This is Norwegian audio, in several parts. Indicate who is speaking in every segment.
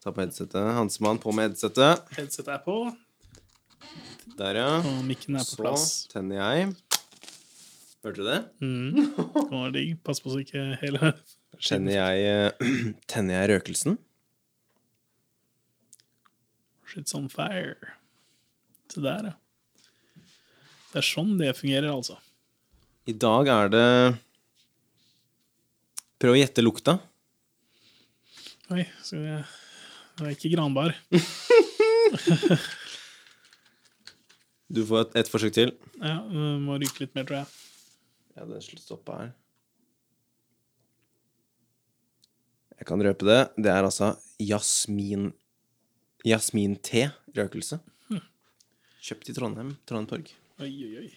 Speaker 1: Ta på headsetet. Hansemann på med headsetet.
Speaker 2: Headsetet er på,
Speaker 1: Der, ja.
Speaker 2: og mikken er på
Speaker 1: Så
Speaker 2: plass.
Speaker 1: tenner jeg. Hørte du det?
Speaker 2: Mm. Det var digg. Pass på så ikke hele
Speaker 1: Tenner jeg, eh, tenner jeg røkelsen?
Speaker 2: Shit's on fire. Se der, ja. Det er sånn det fungerer, altså.
Speaker 1: I dag er det Prøv å gjette lukta.
Speaker 2: Oi, skal vi Det er ikke granbar.
Speaker 1: Du får et, et forsøk til.
Speaker 2: Ja, det må ryke litt mer, tror jeg.
Speaker 1: Ja, det stoppa her. Jeg kan røpe det. Det er altså jasmin Jasmin-te røkelse. Kjøpt i Trondheim. Trondheim Torg.
Speaker 2: Oi, oi, oi.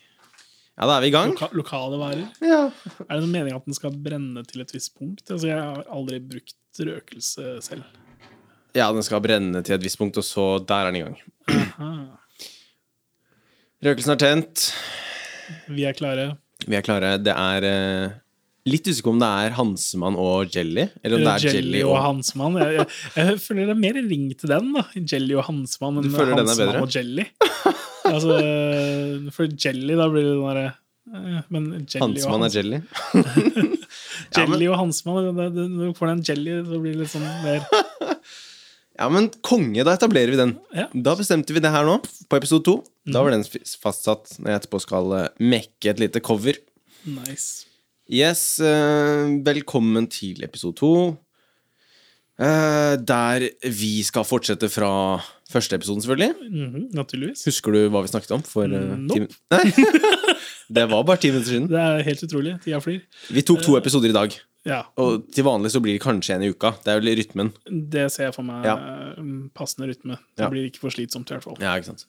Speaker 1: Ja, da er vi i gang.
Speaker 2: Loka lokale varer.
Speaker 1: Ja.
Speaker 2: Er det noen mening at den skal brenne til et visst punkt? Altså, jeg har aldri brukt røkelse selv.
Speaker 1: Ja, den skal brenne til et visst punkt, og så der er den i gang. Røkelsen er tent.
Speaker 2: vi er klare.
Speaker 1: Vi er klare. Det er eh, litt usikker om det er Hansemann og Jelly, eller om det er
Speaker 2: Jelly og Hansmann. Jeg, jeg, jeg føler det er mer ring til den, da. Jelly og Hansmann enn Hansmann og Jelly. Altså, for Jelly, da blir det den derre eh, Men Jelly
Speaker 1: Hansemann
Speaker 2: og
Speaker 1: er Jelly.
Speaker 2: Jelly og Hansmann det, det, Når du får den jelly, så blir det litt sånn mer
Speaker 1: Ja, men konge, da etablerer vi den.
Speaker 2: Ja.
Speaker 1: Da bestemte vi det her nå, på episode to. Da var den fastsatt når jeg etterpå skal eh, mekke et lite cover.
Speaker 2: nice.
Speaker 1: Yes, eh, velkommen til episode to. Eh, der vi skal fortsette fra første episoden, selvfølgelig.
Speaker 2: Mhm, naturligvis.
Speaker 1: Husker du hva vi snakket om for
Speaker 2: Mm, nope.
Speaker 1: Nei. det var bare ti minutter siden.
Speaker 2: Det er helt utrolig. Tida flyr.
Speaker 1: Vi tok to episoder i dag.
Speaker 2: Ja,
Speaker 1: Og til vanlig så blir det kanskje en i uka. Det er jo litt rytmen.
Speaker 2: det ser jeg for meg.
Speaker 1: Ja.
Speaker 2: eh, Passende rytme. Det
Speaker 1: Ja.
Speaker 2: blir ikke for slitsomt, i hvert fall.
Speaker 1: Ja, ikke sant.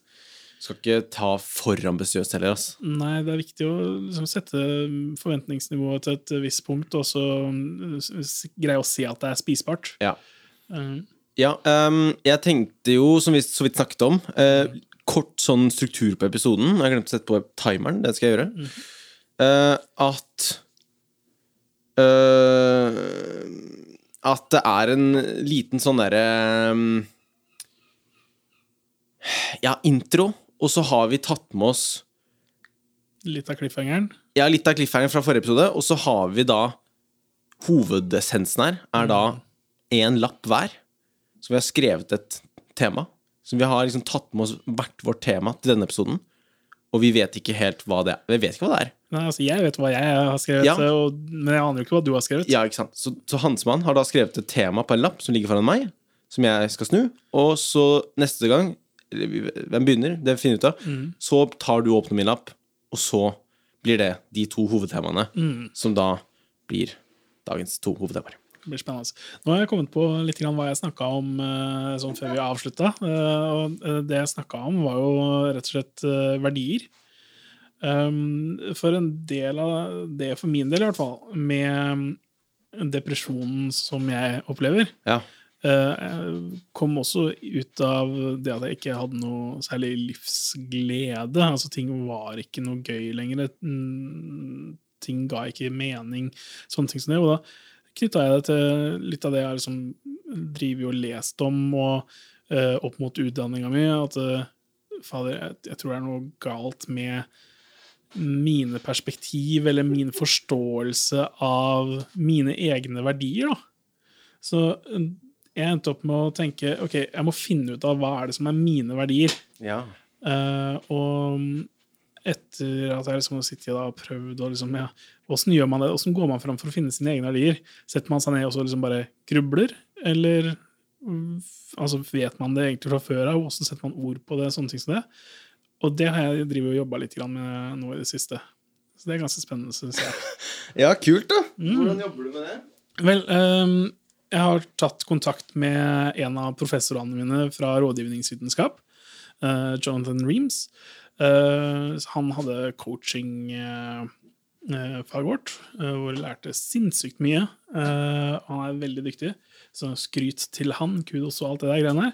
Speaker 1: Skal ikke ta for ambisiøst heller, ass.
Speaker 2: Nei, det er viktig å liksom, sette forventningsnivået til et visst punkt, og så s- greie å se at det er spisbart.
Speaker 1: Ja.
Speaker 2: Uh.
Speaker 1: Ja, um, jeg tenkte jo, som vi så vidt snakket om, uh, kort sånn struktur på episoden. Jeg har glemt å sette på timeren, det skal jeg gjøre. Uh, at eh, At det er en liten sånn derre um, Ja, intro, og så har vi tatt med oss
Speaker 2: litt av cliffhangeren.
Speaker 1: Ja, litt av cliffhangeren fra forrige episode, og så har vi da Hovedessensen her er da én lapp hver. Så vi har skrevet et tema. Så vi har liksom tatt med oss hvert vårt tema til denne episoden. Og vi vet ikke helt hva det er. Vi vet ikke hva det er.
Speaker 2: Nei, altså, jeg vet hva jeg har skrevet,
Speaker 1: Ja.
Speaker 2: og, men jeg aner jo ikke hva du har skrevet.
Speaker 1: Ja, ikke sant? Så, så Hansmann har da skrevet et tema på en lapp som ligger foran meg, som jeg skal snu. Og så neste gang, hvem begynner, det finner vi ut av, så tar du åpne min lapp, og så blir det de to hovedtemaene som da blir dagens to hovedtemaer.
Speaker 2: Det blir spennende. Nå har jeg kommet på litt grann hva jeg snakka om eh, sånn før vi avslutta. eh, det jeg snakka om, var jo rett og slett eh, verdier. Um, for en del av det, for min del i hvert fall, med depresjonen som jeg opplever,
Speaker 1: Ja.
Speaker 2: eh, kom også ut av det at jeg ikke hadde noe særlig livsglede. Altså, ting var ikke noe gøy lenger. Ting ga ikke mening. Sånne ting som det. Og da knytta jeg det til litt av det jeg liksom driver og lest om, og uh, opp mot utdanninga mi. At uh, fader, jeg, jeg tror det er noe galt med mine perspektiv eller min forståelse av mine egne verdier. Da. Så eh, jeg endte opp med å tenke ok, jeg må finne ut av hva er det som er mine verdier.
Speaker 1: Ja.
Speaker 2: Uh, og etter at jeg liksom har sittet og prøvd og liksom, ja, Åssen gjør man det? Åssen går man fram for å finne sine egne verdier? Setter man seg ned og så liksom bare grubler, eller mm, altså, vet man det egentlig fra før av? Åssen setter man ord på det? Sånne ting som det. Og det har jeg drivet og jobba litt med nå i det siste. Så det er ganske spennende, syns jeg.
Speaker 1: Ja, kult, da. Hvordan jobber du med det?
Speaker 2: Vel, um, jeg har tatt kontakt med en av professorene mine fra rådgivningsvitenskap, uh, Jonathan Reams. Uh, han hadde coaching-faget vårt, eh, hvor jeg lærte sinnssykt mye. Eh, han er veldig dyktig. Så skryt til han, kudos og alt det der greiene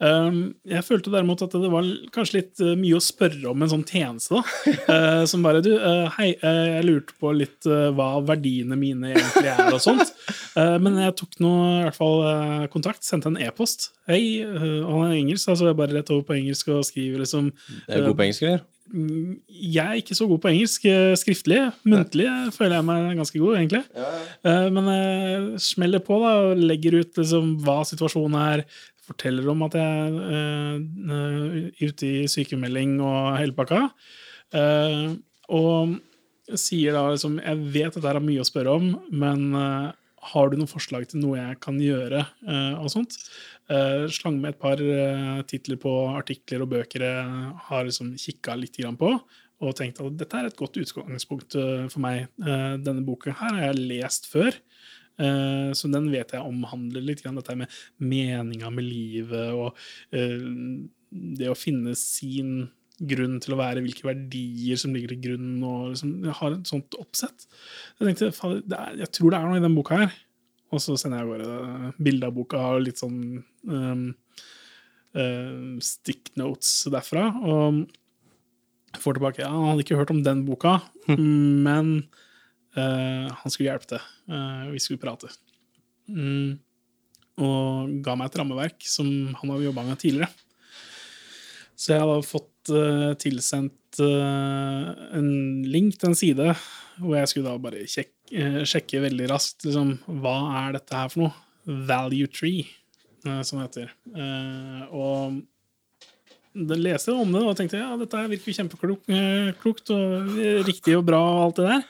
Speaker 2: der. Um, jeg følte derimot at det var kanskje litt mye å spørre om en sånn tjeneste, da. Som bare Du, hei, jeg lurte på litt hva verdiene mine egentlig er, og sånt. men jeg tok nå i hvert fall kontakt, sendte en e-post. Hei, han er engelsk, altså jeg bare rett over på engelsk og skriver liksom
Speaker 1: Det Er god på engelsk, eller?
Speaker 2: Jeg er ikke så god på engelsk eh, skriftlig. Muntlig føler jeg meg ganske god, egentlig. Ja, ja. Eh, men jeg smeller på da, og legger ut liksom, hva situasjonen er. Forteller om at jeg er ute i sykemelding og hele pakka. Og sier da liksom Jeg vet at dette er mye å spørre om, men har du noen forslag til noe jeg kan gjøre? og sånt. Uh, slang med et par uh, titler på artikler og bøker jeg har liksom kikka litt på. Og tenkt at dette er et godt utgangspunkt uh, for meg. denne boka her har jeg lest før. så den vet jeg omhandler litt dette med meninga med livet og det å finne sin grunn til å være, hvilke verdier som ligger til grunn. og liksom, Jeg har et sånt oppsett. Jeg tenkte, jeg tror det er noe i den boka her. Og så sender jeg av gårde bilde av boka og litt sånn um, uh, stick notes derfra. Og får tilbake ja, Han hadde ikke hørt om den boka, men uh, han skulle hjelpe til. Uh, vi skulle prate. Mm, og ga meg et rammeverk som han hadde jobba med tidligere. Så jeg hadde fått uh, tilsendt en link til en side hvor jeg skulle da bare sjekke, sjekke veldig raskt liksom, hva er dette her for noe. Value Tree. Eh, som det heter. Eh, og da leste jeg om det og tenkte ja, dette virker kjempeklokt eh, og riktig og bra og alt det der.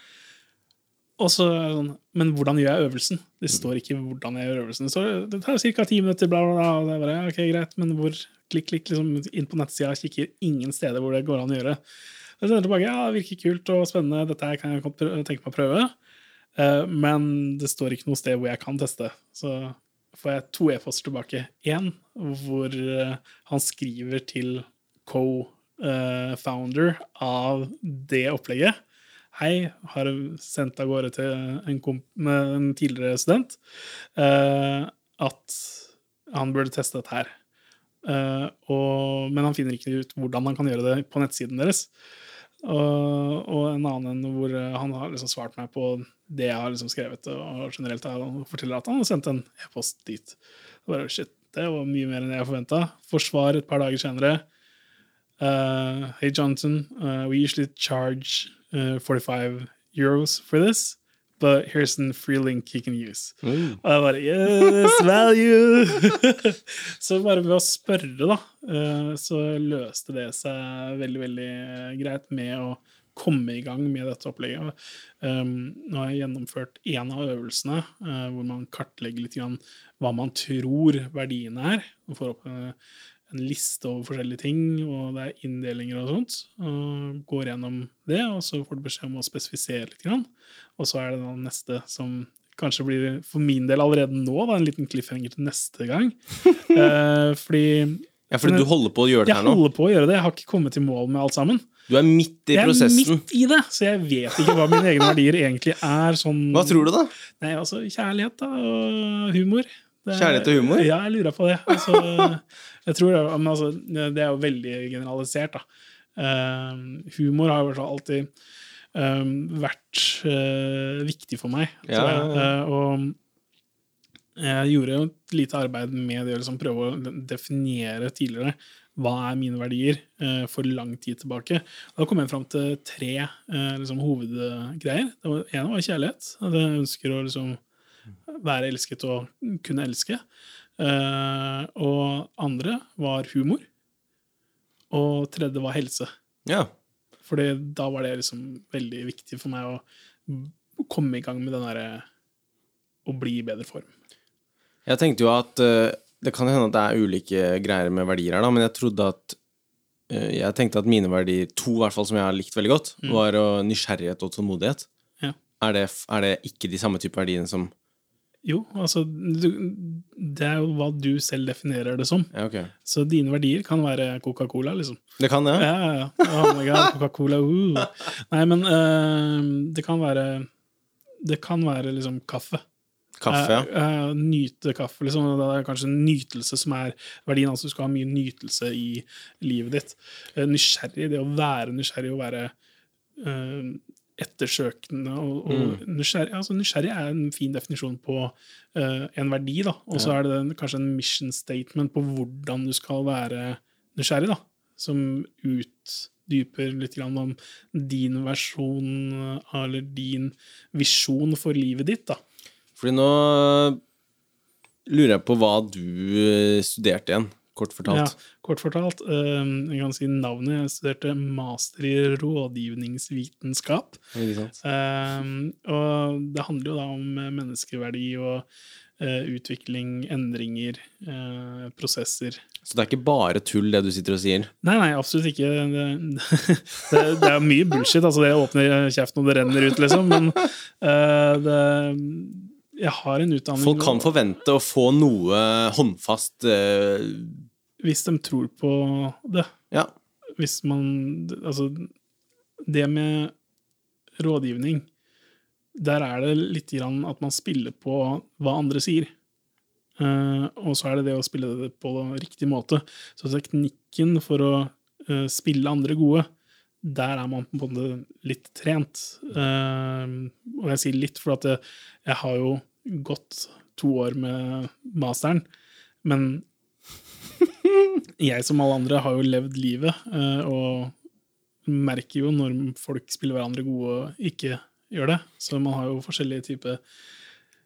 Speaker 2: Og så sånn, Men hvordan gjør jeg øvelsen? Det står ikke hvordan jeg gjør øvelsen. Står, det tar ca. ti minutter, bla, bla, bla. Og det er bare, ok, greit, Men hvor klikk, klikk liksom inn på nettsida, kikker ingen steder hvor det går an å gjøre. Jeg sender tilbake, ja, det virker kult og spennende, dette kan jeg tenke meg å prøve. Men det står ikke noe sted hvor jeg kan teste. Så får jeg to e-poster tilbake. Én hvor uh, han skriver til co-founder av det opplegget. Hei, har sendt av gårde til en, en tidligere student uh, at han burde teste dette her. Uh, og, men han finner ikke ut hvordan han kan gjøre det på nettsiden deres. Og, og en annen hvor han har liksom svart meg på det jeg har liksom skrevet, og generelt han forteller at han har sendt en e-post dit. Det, bare, shit, det var mye mer enn jeg forventa. Forsvar et par dager senere. Uh, hey, Johnson, uh, we usually charge uh, 45 euros for this. But here's a free link you can use. Mm. Og jeg bare Yes, value! så bare ved å spørre, da, så løste det seg veldig, veldig greit med å komme i gang med dette opplegget. Um, nå har jeg gjennomført én av øvelsene uh, hvor man kartlegger litt grann hva man tror verdiene er. og får opp uh, en liste over forskjellige ting, og det er inndelinger og sånt. Og går gjennom det, og så får du beskjed om å spesifisere litt. Grann. Og så er det den neste som kanskje blir for min del allerede nå da, en liten cliffhanger til neste gang. uh, fordi
Speaker 1: Ja, fordi du holder på å gjøre det her nå?
Speaker 2: Jeg holder på å gjøre det. Jeg har ikke kommet i mål med alt sammen.
Speaker 1: Du er midt i prosessen.
Speaker 2: Jeg er midt i det, så jeg vet ikke hva mine egne verdier egentlig er. Sånn,
Speaker 1: hva tror du, da?
Speaker 2: Nei, altså, Kjærlighet da, og humor.
Speaker 1: Det, kjærlighet og humor?
Speaker 2: Ja, jeg lurer på det. Altså, jeg tror, men, altså, det er jo veldig generalisert. da. Uh, humor har jo alltid uh, vært uh, viktig for meg. Ja, ja, ja. Uh, og jeg gjorde jo et lite arbeid med det å liksom prøve å definere tidligere hva er mine verdier, eh, for lang tid tilbake. Da kom jeg fram til tre eh, liksom, hovedgreier. Det var, ene var kjærlighet. At jeg ønsker å liksom, være elsket og kunne elske. Eh, og andre var humor. Og tredje var helse.
Speaker 1: Ja.
Speaker 2: Fordi da var det liksom veldig viktig for meg å komme i gang med den derre å bli i bedre form.
Speaker 1: Jeg tenkte jo at det kan hende at det er ulike greier med verdier her, da, men jeg trodde at uh, Jeg tenkte at mine verdier, to i hvert fall som jeg har likt veldig godt, mm. var nysgjerrighet og tålmodighet.
Speaker 2: Ja.
Speaker 1: Er, det, er, det, ikke de samme type verdiene som
Speaker 2: Jo, altså du, Det er jo hva du selv definerer det som.
Speaker 1: Ja, okay.
Speaker 2: Så dine verdier kan være Coca-Cola, liksom.
Speaker 1: Det kan det?
Speaker 2: Ja, ja, ja. Oh my god, Coca-Cola, uh. Nei, men uh, det kan være Det kan være liksom kaffe.
Speaker 1: Kaffe, ja.
Speaker 2: Eh, eh, nyte kaffe, liksom. Det er kanskje nytelse som er verdien. Altså du skal ha mye nytelse i livet ditt. Eh, nysgjerrig, det å være nysgjerrig og være ettersøkende og, og
Speaker 1: Mm.
Speaker 2: nysgjerrig, altså nysgjerrig er en fin definisjon på uh, en verdi, da. Og så
Speaker 1: Ja.
Speaker 2: er det en, kanskje en mission statement på hvordan du skal være nysgjerrig, da. Som utdyper litt grann om din versjon, eller din visjon for livet ditt, da.
Speaker 1: Fordi nå lurer jeg på hva du eh, studerte igjen, kort fortalt.
Speaker 2: Ja, kort fortalt, eh, jeg kan si navnet. Jeg studerte master i rådgivningsvitenskap.
Speaker 1: Det?
Speaker 2: Eh, og det handler jo da om menneskeverdi og eh, utvikling, endringer, eh, prosesser.
Speaker 1: Så det er ikke bare tull, det du sitter og sier?
Speaker 2: Nei, nei, absolutt ikke. Det, det, det er mye bullshit. altså Det åpner kjeften og det renner ut, liksom. Men eh, det, jeg har en utdanning
Speaker 1: Folk kan forvente å få noe håndfast eh,
Speaker 2: Hvis de tror på det.
Speaker 1: Ja.
Speaker 2: hvis man Altså, det med rådgivning Der er det litt grann at man spiller på hva andre sier. Uh, og så er det det å spille det på riktig måte. Så teknikken for å uh, spille andre gode, der er man på en måte litt trent. Uh, og jeg sier litt, for at jeg, jeg har jo gått to år med masteren, men jeg som alle andre har jo levd livet, uh, og merker jo når folk spiller hverandre gode og ikke gjør det. Så man har jo forskjellige typer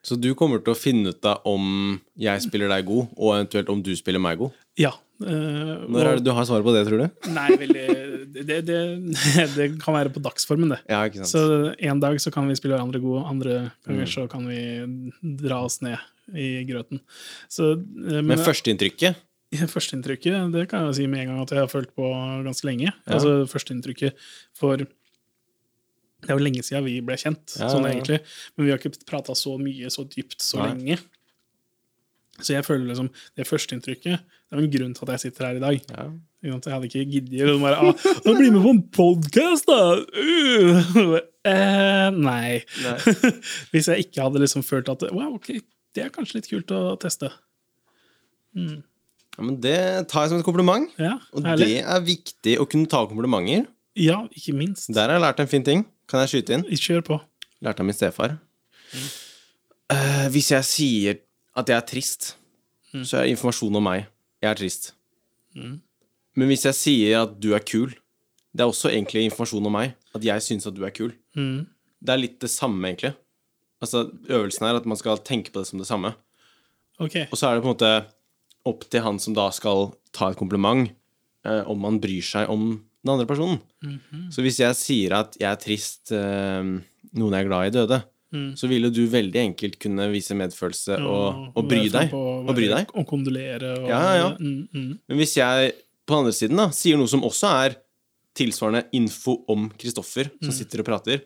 Speaker 1: Så du kommer til å finne ut av om jeg spiller deg god, og eventuelt om du spiller meg god?
Speaker 2: Ja. Eh,
Speaker 1: Når er det du har svaret på det, tror du?
Speaker 2: Nei, veldig det, det, det kan være på dagsformen, det.
Speaker 1: Ja, ikke sant?
Speaker 2: Så en dag så kan vi spille hverandre gode, andre ganger
Speaker 1: Mm.
Speaker 2: så kan vi dra oss ned i grøten. Så, eh,
Speaker 1: Men førsteinntrykket
Speaker 2: Førsteinntrykket det kan jeg si med en gang at jeg har følt på ganske lenge. Altså Førsteinntrykket for Det er jo lenge siden vi ble kjent,
Speaker 1: Ja,
Speaker 2: sånn
Speaker 1: ja, ja.
Speaker 2: egentlig. Men vi har ikke prata så mye så dypt så
Speaker 1: Nei.
Speaker 2: lenge. Så jeg føler liksom det førsteinntrykket Det er jo en grunn til at jeg sitter her i dag.
Speaker 1: ja.
Speaker 2: Jeg hadde ikke giddet å bare ah, «Ja, Bli med på en podkast, da! Uh, eh, nei.
Speaker 1: Nei.
Speaker 2: Hvis jeg ikke hadde liksom følt at wow, ok, det er kanskje litt kult å teste.
Speaker 1: ja, Men det tar jeg som et kompliment.
Speaker 2: Ja,
Speaker 1: Og det er viktig å kunne ta komplimenter.
Speaker 2: Ja, ikke minst.
Speaker 1: Der har jeg lært en fin ting. Kan jeg skyte inn?
Speaker 2: Kjør på.
Speaker 1: Lærte av min stefar. Eh, hvis jeg sier at jeg er trist, så er informasjon om meg. Jeg er trist. Men hvis jeg sier at du er kul, det er også egentlig informasjon om meg. At jeg syns at du er kul. Det er litt det samme, egentlig. Altså, Øvelsen er at man skal tenke på det som det samme.
Speaker 2: Okay.
Speaker 1: Og så er det på en måte opp til han som da skal ta et kompliment, eh, om han bryr seg om den andre personen. Så hvis jeg sier at jeg er trist, eh, noen jeg er glad i, døde, så ville du veldig enkelt kunne vise medfølelse og, og bry deg.
Speaker 2: på
Speaker 1: Og bry deg.
Speaker 2: Og kondolere. Og,
Speaker 1: Ja, ja.
Speaker 2: Mm, mm.
Speaker 1: Men hvis jeg på den andre siden da sier noe som også er tilsvarende info om Kristoffer, som sitter og prater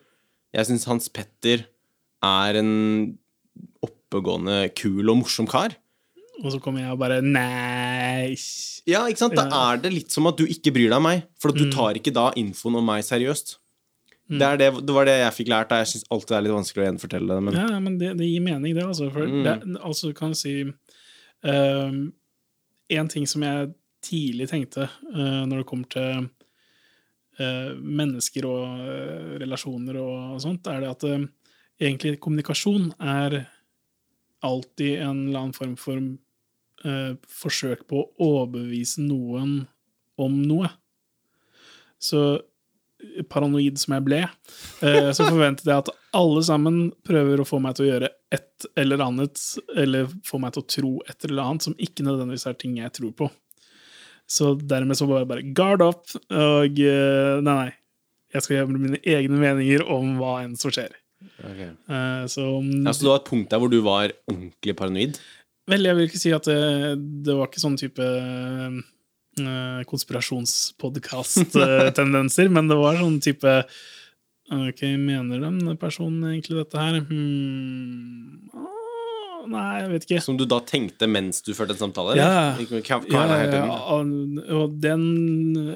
Speaker 1: Jeg syns Hans Petter er en oppegående, kul og morsom kar.
Speaker 2: Og så kommer jeg og bare Nei.
Speaker 1: Ja, ikke sant? Da er det litt som at du ikke bryr deg om meg. For du tar ikke da infoen om meg seriøst. Det, er det, det var det jeg fikk lært. Jeg syns alltid det er litt vanskelig å gjenfortelle det. Men
Speaker 2: Ja, men det, det gir mening, det. Altså, for
Speaker 1: Mm.
Speaker 2: det, altså du si ehm, En ting som jeg tidlig tenkte uh, når det kommer til uh, mennesker og uh, relasjoner og, sånt, er det at egentlig kommunikasjon er alltid en eller annen form for forsøk på å overbevise noen om noe. Så paranoid som jeg ble, eh, så forventet jeg at alle sammen prøver å få meg til å gjøre et eller annet, eller få meg til å tro et eller annet som ikke nødvendigvis er ting jeg tror på. Så dermed så var jeg bare guard up, og eh, nei, nei. Jeg skal gjøre mine egne meninger om hva enn som skjer.
Speaker 1: Okay.
Speaker 2: Eh, Så
Speaker 1: ja, Så det var et punkt der hvor du var ordentlig paranoid?
Speaker 2: Vel, jeg vil ikke si at det, det var ikke sånn type konspirasjonspodkast-tendenser, men det var sånn type Ok, mener den personen egentlig dette her? Hmm, ah, nei, jeg vet ikke.
Speaker 1: Som du da tenkte mens du førte en samtale?
Speaker 2: Ja. Ja, og den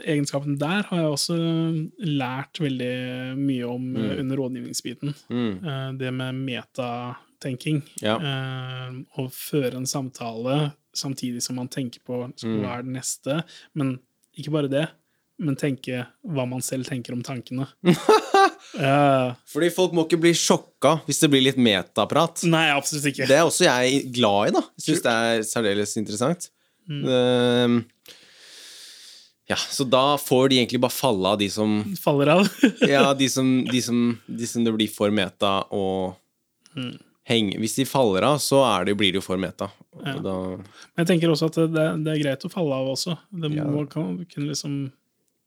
Speaker 2: egenskapen der har jeg også lært veldig mye om mm. under rådgivningsbiten.
Speaker 1: Mm.
Speaker 2: Eh, Det med metatenking.
Speaker 1: Ja.
Speaker 2: Å føre en samtale samtidig som man tenker på så
Speaker 1: Mm.
Speaker 2: hva er det neste. Men ikke bare det, men tenke hva man selv tenker om tankene. Eh,
Speaker 1: Fordi folk må ikke bli sjokka hvis det blir litt metaprat.
Speaker 2: nei, absolutt ikke.
Speaker 1: Det er også jeg glad i, da. Jeg syns det er særdeles interessant. Ehm, ja, så da får de egentlig bare falle av de som
Speaker 2: Faller av.
Speaker 1: Ja, de som, de som, de som det blir for meta og henge Hvis de faller av, så det, blir det jo for meta.
Speaker 2: Ja.
Speaker 1: da,
Speaker 2: Men jeg tenker også at det, det er greit å falle av også. Det
Speaker 1: Ja.
Speaker 2: kan, kan, liksom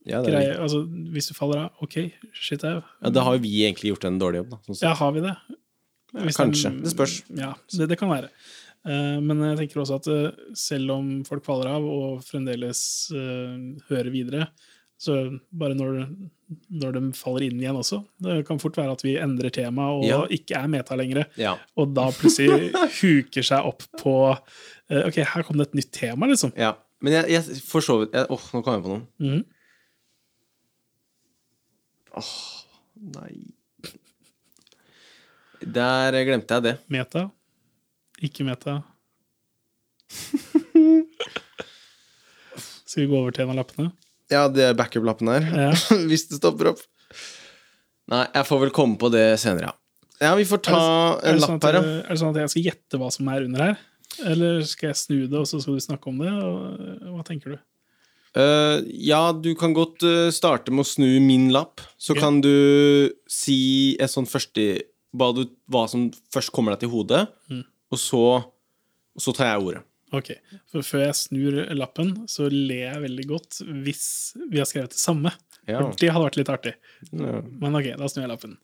Speaker 1: ja, det
Speaker 2: greie, altså, Hvis du faller av, OK, shit au.
Speaker 1: ja, da har vi egentlig gjort en dårlig jobb, da. Sånn.
Speaker 2: Ja, har vi det? Hvis
Speaker 1: kanskje.
Speaker 2: de-
Speaker 1: Det spørs.
Speaker 2: Ja, det, det kan være. Eh, men jeg tenker også at eh, selv om folk faller av og fremdeles uh, hører videre, så bare når, når de faller inn igjen også Det kan fort være at vi endrer tema og
Speaker 1: Ja.
Speaker 2: ikke er meta lenger.
Speaker 1: Ja.
Speaker 2: Og da plutselig huker seg opp på eh, OK, her kom det et nytt tema, liksom.
Speaker 1: ja. Men jeg, jeg for så vidt Åh, nå kom jeg på noe.
Speaker 2: Åh,
Speaker 1: Nei Der glemte jeg det.
Speaker 2: Meta. Ikke meta. Skal vi gå over til en av lappene?
Speaker 1: Ja, det er backup-lappen her.
Speaker 2: Ja.
Speaker 1: Hvis det stopper opp. Nei, jeg får vel komme på det senere, ja. Ja, vi får ta
Speaker 2: det,
Speaker 1: en
Speaker 2: sånn
Speaker 1: lapp her, ja.
Speaker 2: er det sånn at jeg skal gjette hva som er under her? Eller skal jeg snu det, og så skal du snakke om det? Og, hva tenker du?
Speaker 1: Uh, ja, du kan godt eh, starte med å snu min lapp. Så
Speaker 2: okay.
Speaker 1: kan du si et sånn første hva, du, hva som først kommer deg til hodet,
Speaker 2: Mm.
Speaker 1: og, så, og så tar jeg ordet.
Speaker 2: Ok, for Før jeg snur lappen, så ler jeg veldig godt hvis vi har skrevet det samme.
Speaker 1: Ja.
Speaker 2: For det hadde vært litt artig.
Speaker 1: Ja.
Speaker 2: Men ok, da snur jeg lappen.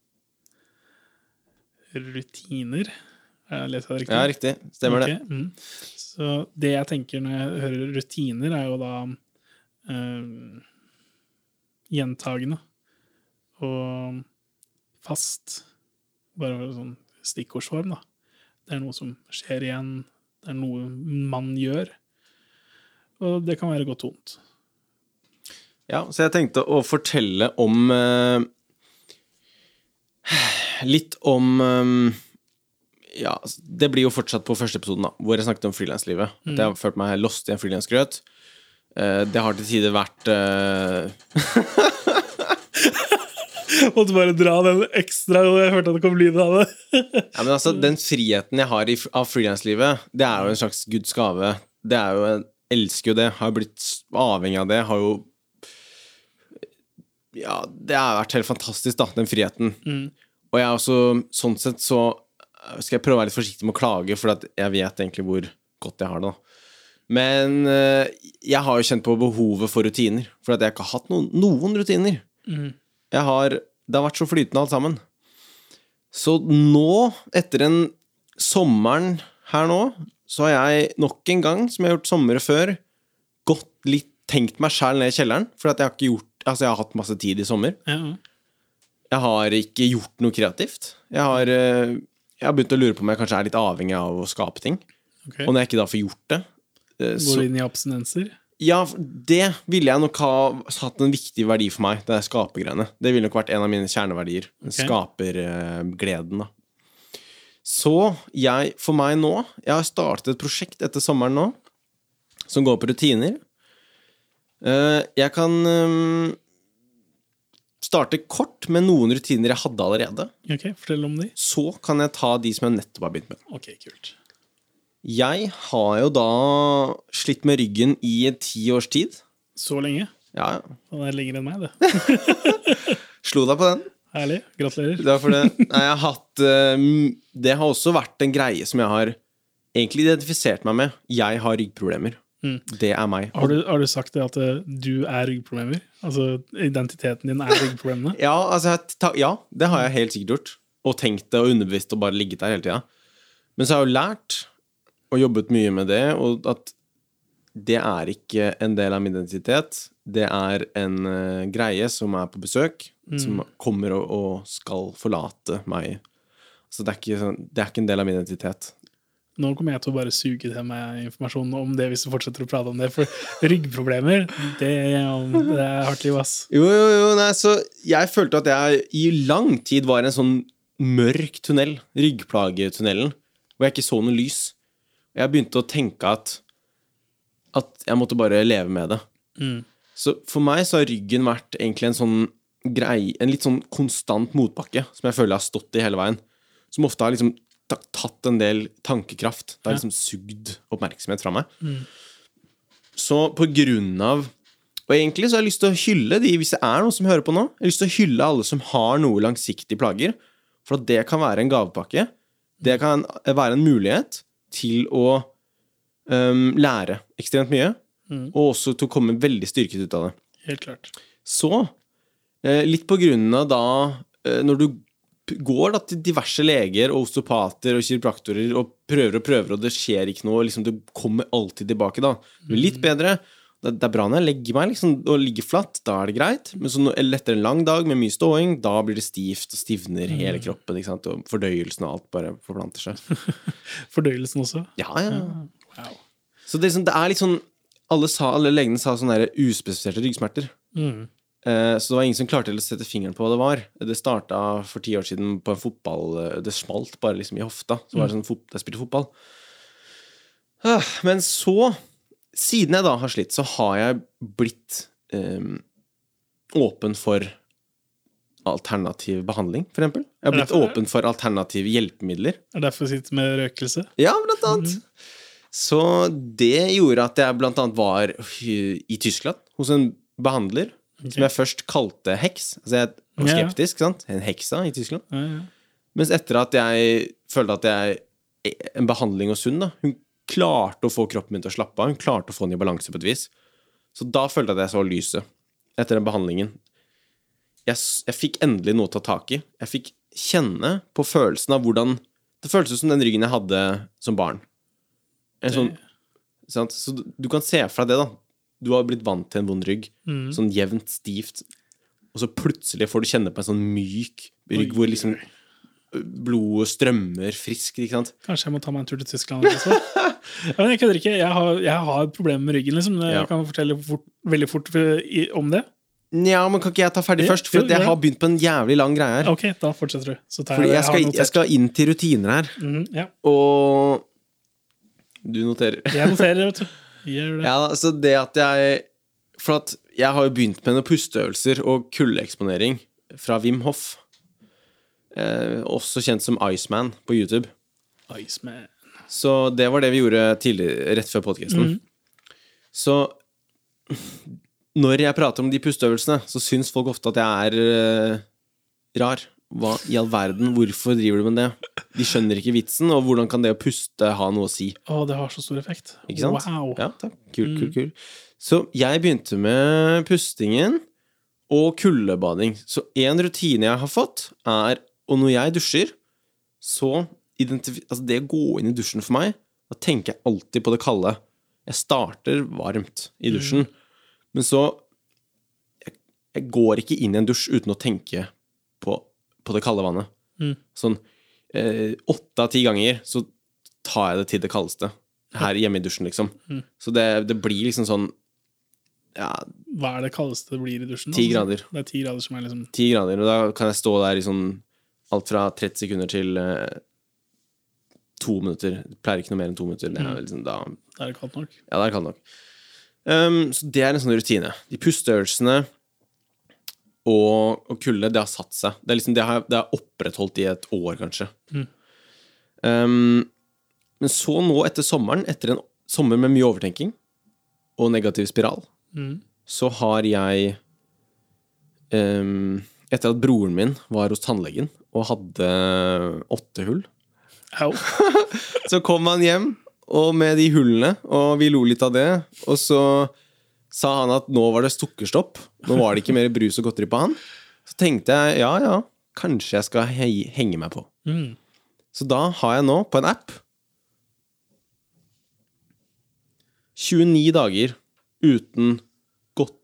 Speaker 2: Rutiner. Jeg jeg det riktig?
Speaker 1: ja, riktig. Stemmer det.
Speaker 2: Mm. Så det jeg tenker når jeg hører rutiner, er jo da eh, gjentagende og fast. Bare sånn stikkordsform, da. Det er noe som skjer igjen. Det er noe man gjør. Og det kan være godt vondt.
Speaker 1: Ja, så jeg tenkte å fortelle om eh, Litt om eh, Ja, det blir jo fortsatt på første episoden, da, hvor jeg snakket om frilanslivet. At jeg har følt meg lost i en frilansgrøt. Eh, det har til tider vært eh,
Speaker 2: Måtte bare dra den ekstra, og jeg hørte at det kom lyd av det.
Speaker 1: Ja, men altså, Den friheten jeg har i, av frilanslivet, det er jo en slags Guds gave. Det er jo, Jeg elsker jo det. Har blitt avhengig av det. Har jo Ja, det har vært helt fantastisk, da, den friheten. Og jeg er også, sånn sett, så skal jeg prøve å være litt forsiktig med å klage, for jeg vet egentlig hvor godt jeg har det. da. Men eh, jeg har jo kjent på behovet for rutiner, for at jeg ikke har hatt noen, noen rutiner. Jeg har, det har vært så flytende alt sammen. Så nå, etter en sommeren her nå, så har jeg nok en gang, som jeg har gjort somre før, gått litt, tenkt meg sjæl ned i kjelleren. For jeg har ikke gjort Altså, jeg har hatt masse tid i sommer.
Speaker 2: Ja.
Speaker 1: Jeg har ikke gjort noe kreativt. Jeg har, eh, jeg har begynt å lure på om jeg kanskje er litt avhengig av å skape ting.
Speaker 2: Okay.
Speaker 1: Og når jeg ikke da får gjort det eh,
Speaker 2: Går
Speaker 1: så,
Speaker 2: du inn i abstinenser?
Speaker 1: Ja, det ville jeg nok ha hatt en viktig verdi for meg, det er skapergreiene. Det ville nok vært en av mine kjerneverdier. Skapergleden, da. Så jeg, for meg nå Jeg har startet et prosjekt etter sommeren nå, som går på rutiner. Eh, Jeg kan eh, starte kort med noen rutiner jeg hadde allerede.
Speaker 2: Ok, Fortell om de.
Speaker 1: Så kan jeg ta de som jeg nettopp har begynt med.
Speaker 2: Ok, kult.
Speaker 1: Jeg har jo da slitt med ryggen i ti års tid.
Speaker 2: Så lenge?
Speaker 1: Ja,
Speaker 2: Han er lenger enn meg, det.
Speaker 1: slo deg på den.
Speaker 2: Herlig. Gratulerer.
Speaker 1: Det, det. Nei, har hatt eh, det har også vært en greie som jeg har egentlig identifisert meg med. Jeg har ryggproblemer. Det er meg.
Speaker 2: Har du, har du sagt det at eh, du er ryggproblemer? Altså identiteten din er ryggproblemene?
Speaker 1: Ja, altså, ja, det har jeg helt sikkert gjort. Og tenkt det og underbevisst og bare ligget der hele tida. Men så har jeg jo lært og jobbet mye med det, og at det er ikke en del av min identitet. Det er en uh, greie som er på besøk, som kommer og, og skal forlate meg. Så det er, ikke, sånn- det er ikke en del av min identitet.
Speaker 2: Nå kommer jeg til å bare suge til meg informasjon om det hvis du fortsetter å prate om det. For ryggproblemer, det, det er hardt liv, ass.
Speaker 1: Jo, jo, jo, nei, så jeg følte at jeg i lang tid var i en sånn mørk tunnel, ryggplagetunnelen, hvor jeg ikke så noe lys. Jeg begynte å tenke at At jeg måtte bare leve med det. Så for meg så har ryggen vært egentlig en sånn grei, En litt sånn konstant motbakke som jeg føler jeg har stått i hele veien. Som ofte har liksom tatt en del tankekraft. Det har liksom sugd oppmerksomhet fra meg. Så på grunn av Og egentlig så har jeg lyst til å hylle de, hvis det er noen som hører på nå. Jeg har lyst til å hylle alle som har noe langsiktige plager. For at det kan være en gavepakke. Det kan være en mulighet til å um, lære ekstremt mye. Og også til å komme veldig styrket ut av det.
Speaker 2: Helt klart.
Speaker 1: Så, eh, litt på grunn av da eh, Når du går da til diverse leger og osteopater og kiropraktorer og prøver og prøver, og det skjer ikke noe, liksom du kommer alltid tilbake, da. Du blir litt bedre. Det, det er bra når jeg legger meg liksom, og ligger flatt, da er det greit. Men så etter en lang dag med mye ståing, da blir det stivt og stivner hele kroppen. Ikke sant? Og fordøyelsen og alt bare forplanter seg.
Speaker 2: Fordøyelsen også.
Speaker 1: Ja, ja.
Speaker 2: Wow.
Speaker 1: Så det, er liksom- det er litt sånn Alle, sa, alle legene sa sånne der uspesifiserte ryggsmerter.
Speaker 2: Mm.
Speaker 1: Eh, Så det var ingen som klarte å sette fingeren på hva det var. Det starta for ti år siden på en fotball eh, Det smalt bare liksom i hofta. Så var det sånn fot Jeg spilte fotball. Ah, Men så, siden jeg da har slitt, så har jeg blitt eh, åpen for alternativ behandling, for eksempel. Jeg har blitt
Speaker 2: Derfor-
Speaker 1: åpen for alternative hjelpemidler.
Speaker 2: Er derfor sitter med røkelse?
Speaker 1: Ja, blant annet. Så det gjorde at jeg blant annet var i Tyskland hos en behandler som jeg først kalte heks. Altså jeg var
Speaker 2: Ja, ja.
Speaker 1: skeptisk, sant? En heksa i Tyskland.
Speaker 2: Ja, ja.
Speaker 1: Mens etter at jeg følte at jeg En behandling hos sunn, da. Hun klarte å få kroppen min til å slappe av. Hun klarte å få den i balanse på et vis. Så da følte jeg at jeg så lyset etter den behandlingen. Jeg, jeg fikk endelig noe å ta tak i. Jeg fikk kjenne på følelsen av hvordan Det føltes som den ryggen jeg hadde som barn. En sånn, sant? Så du, kan se for deg det, da. Du har blitt vant til en vond rygg. Sånn jevnt, stivt. Og så plutselig får du kjenne på en sånn myk rygg hvor liksom blodet strømmer friskt, ikke sant?
Speaker 2: Kanskje jeg må ta meg en tur til Tyskland også. men jeg kødder ikke. Jeg har, jeg har problemer med ryggen. liksom. Jeg
Speaker 1: Ja.
Speaker 2: kan fortelle fort, veldig fort om det.
Speaker 1: Nja, men kan ikke jeg ta ferdig først? For jeg har begynt på en jævlig lang greie her.
Speaker 2: Ok, da fortsetter du. Så tar
Speaker 1: Fordi
Speaker 2: jeg,
Speaker 1: jeg skal, jeg skal inn til rutiner her,
Speaker 2: Mm, ja.
Speaker 1: og Du noterer.
Speaker 2: Jeg noterer, vet du. Gjør det.
Speaker 1: Ja, altså det at jeg For at jeg har jo begynt med noen pusteøvelser og kuldeeksponering fra Wim Hoff. Eh, også kjent som Iceman på YouTube.
Speaker 2: Iceman.
Speaker 1: Så det var det vi gjorde rett før podkasten. Så når jeg prater om de pusteøvelsene, så syns folk ofte at jeg er eh, rar. Hva i all verden? Hvorfor driver du med det? De skjønner ikke vitsen, og hvordan kan det å puste ha noe å si?
Speaker 2: Å, det har så stor effekt.
Speaker 1: Ikke sant?
Speaker 2: Wow.
Speaker 1: Ja, takk. Kul, kul, kul. Så jeg begynte med pustingen og kuldebading. Så en rutine jeg har fått, er Og når jeg dusjer, så Altså, det å gå inn i dusjen for meg, da tenker jeg alltid på det kalde. Jeg starter varmt i dusjen, men så jeg, jeg går ikke inn i en dusj uten å tenke på, på det kalde vannet.
Speaker 2: Mm.
Speaker 1: Sånn eh, åtte av ti ganger så tar jeg det til det kaldeste. Her hjemme i dusjen, liksom. Så det, det blir liksom sånn Ja,
Speaker 2: Hva er det kaldeste det blir i dusjen?
Speaker 1: Ti grader.
Speaker 2: Det er ti grader som er liksom
Speaker 1: ti grader, og da kan jeg stå der i sånn alt fra 30 sekunder til uh, to minutter. Det pleier ikke noe mer enn to minutter. Det er liksom da
Speaker 2: det er kaldt nok.
Speaker 1: Ja, det er kaldt nok. Um, så det er en sånn rutine. De pusteøvelsene og, og kulde, det har satt seg. Det, er liksom, det, har, det er opprettholdt i et år, kanskje. Um, men så nå, etter sommeren, etter en sommer med mye overtenking og negativ spiral, så har jeg um, Etter at broren min var hos tannlegen og hadde åtte hull
Speaker 2: Au.
Speaker 1: så kom han hjem og med de hullene, og vi lo litt av det. Og så sa han at nå var det sukkerstopp. Nå var det ikke mer brus og godteri på han. Så tenkte jeg ja, ja, kanskje jeg skal he henge meg på.
Speaker 2: Mm.
Speaker 1: Så da har jeg nå på en app 29 dager uten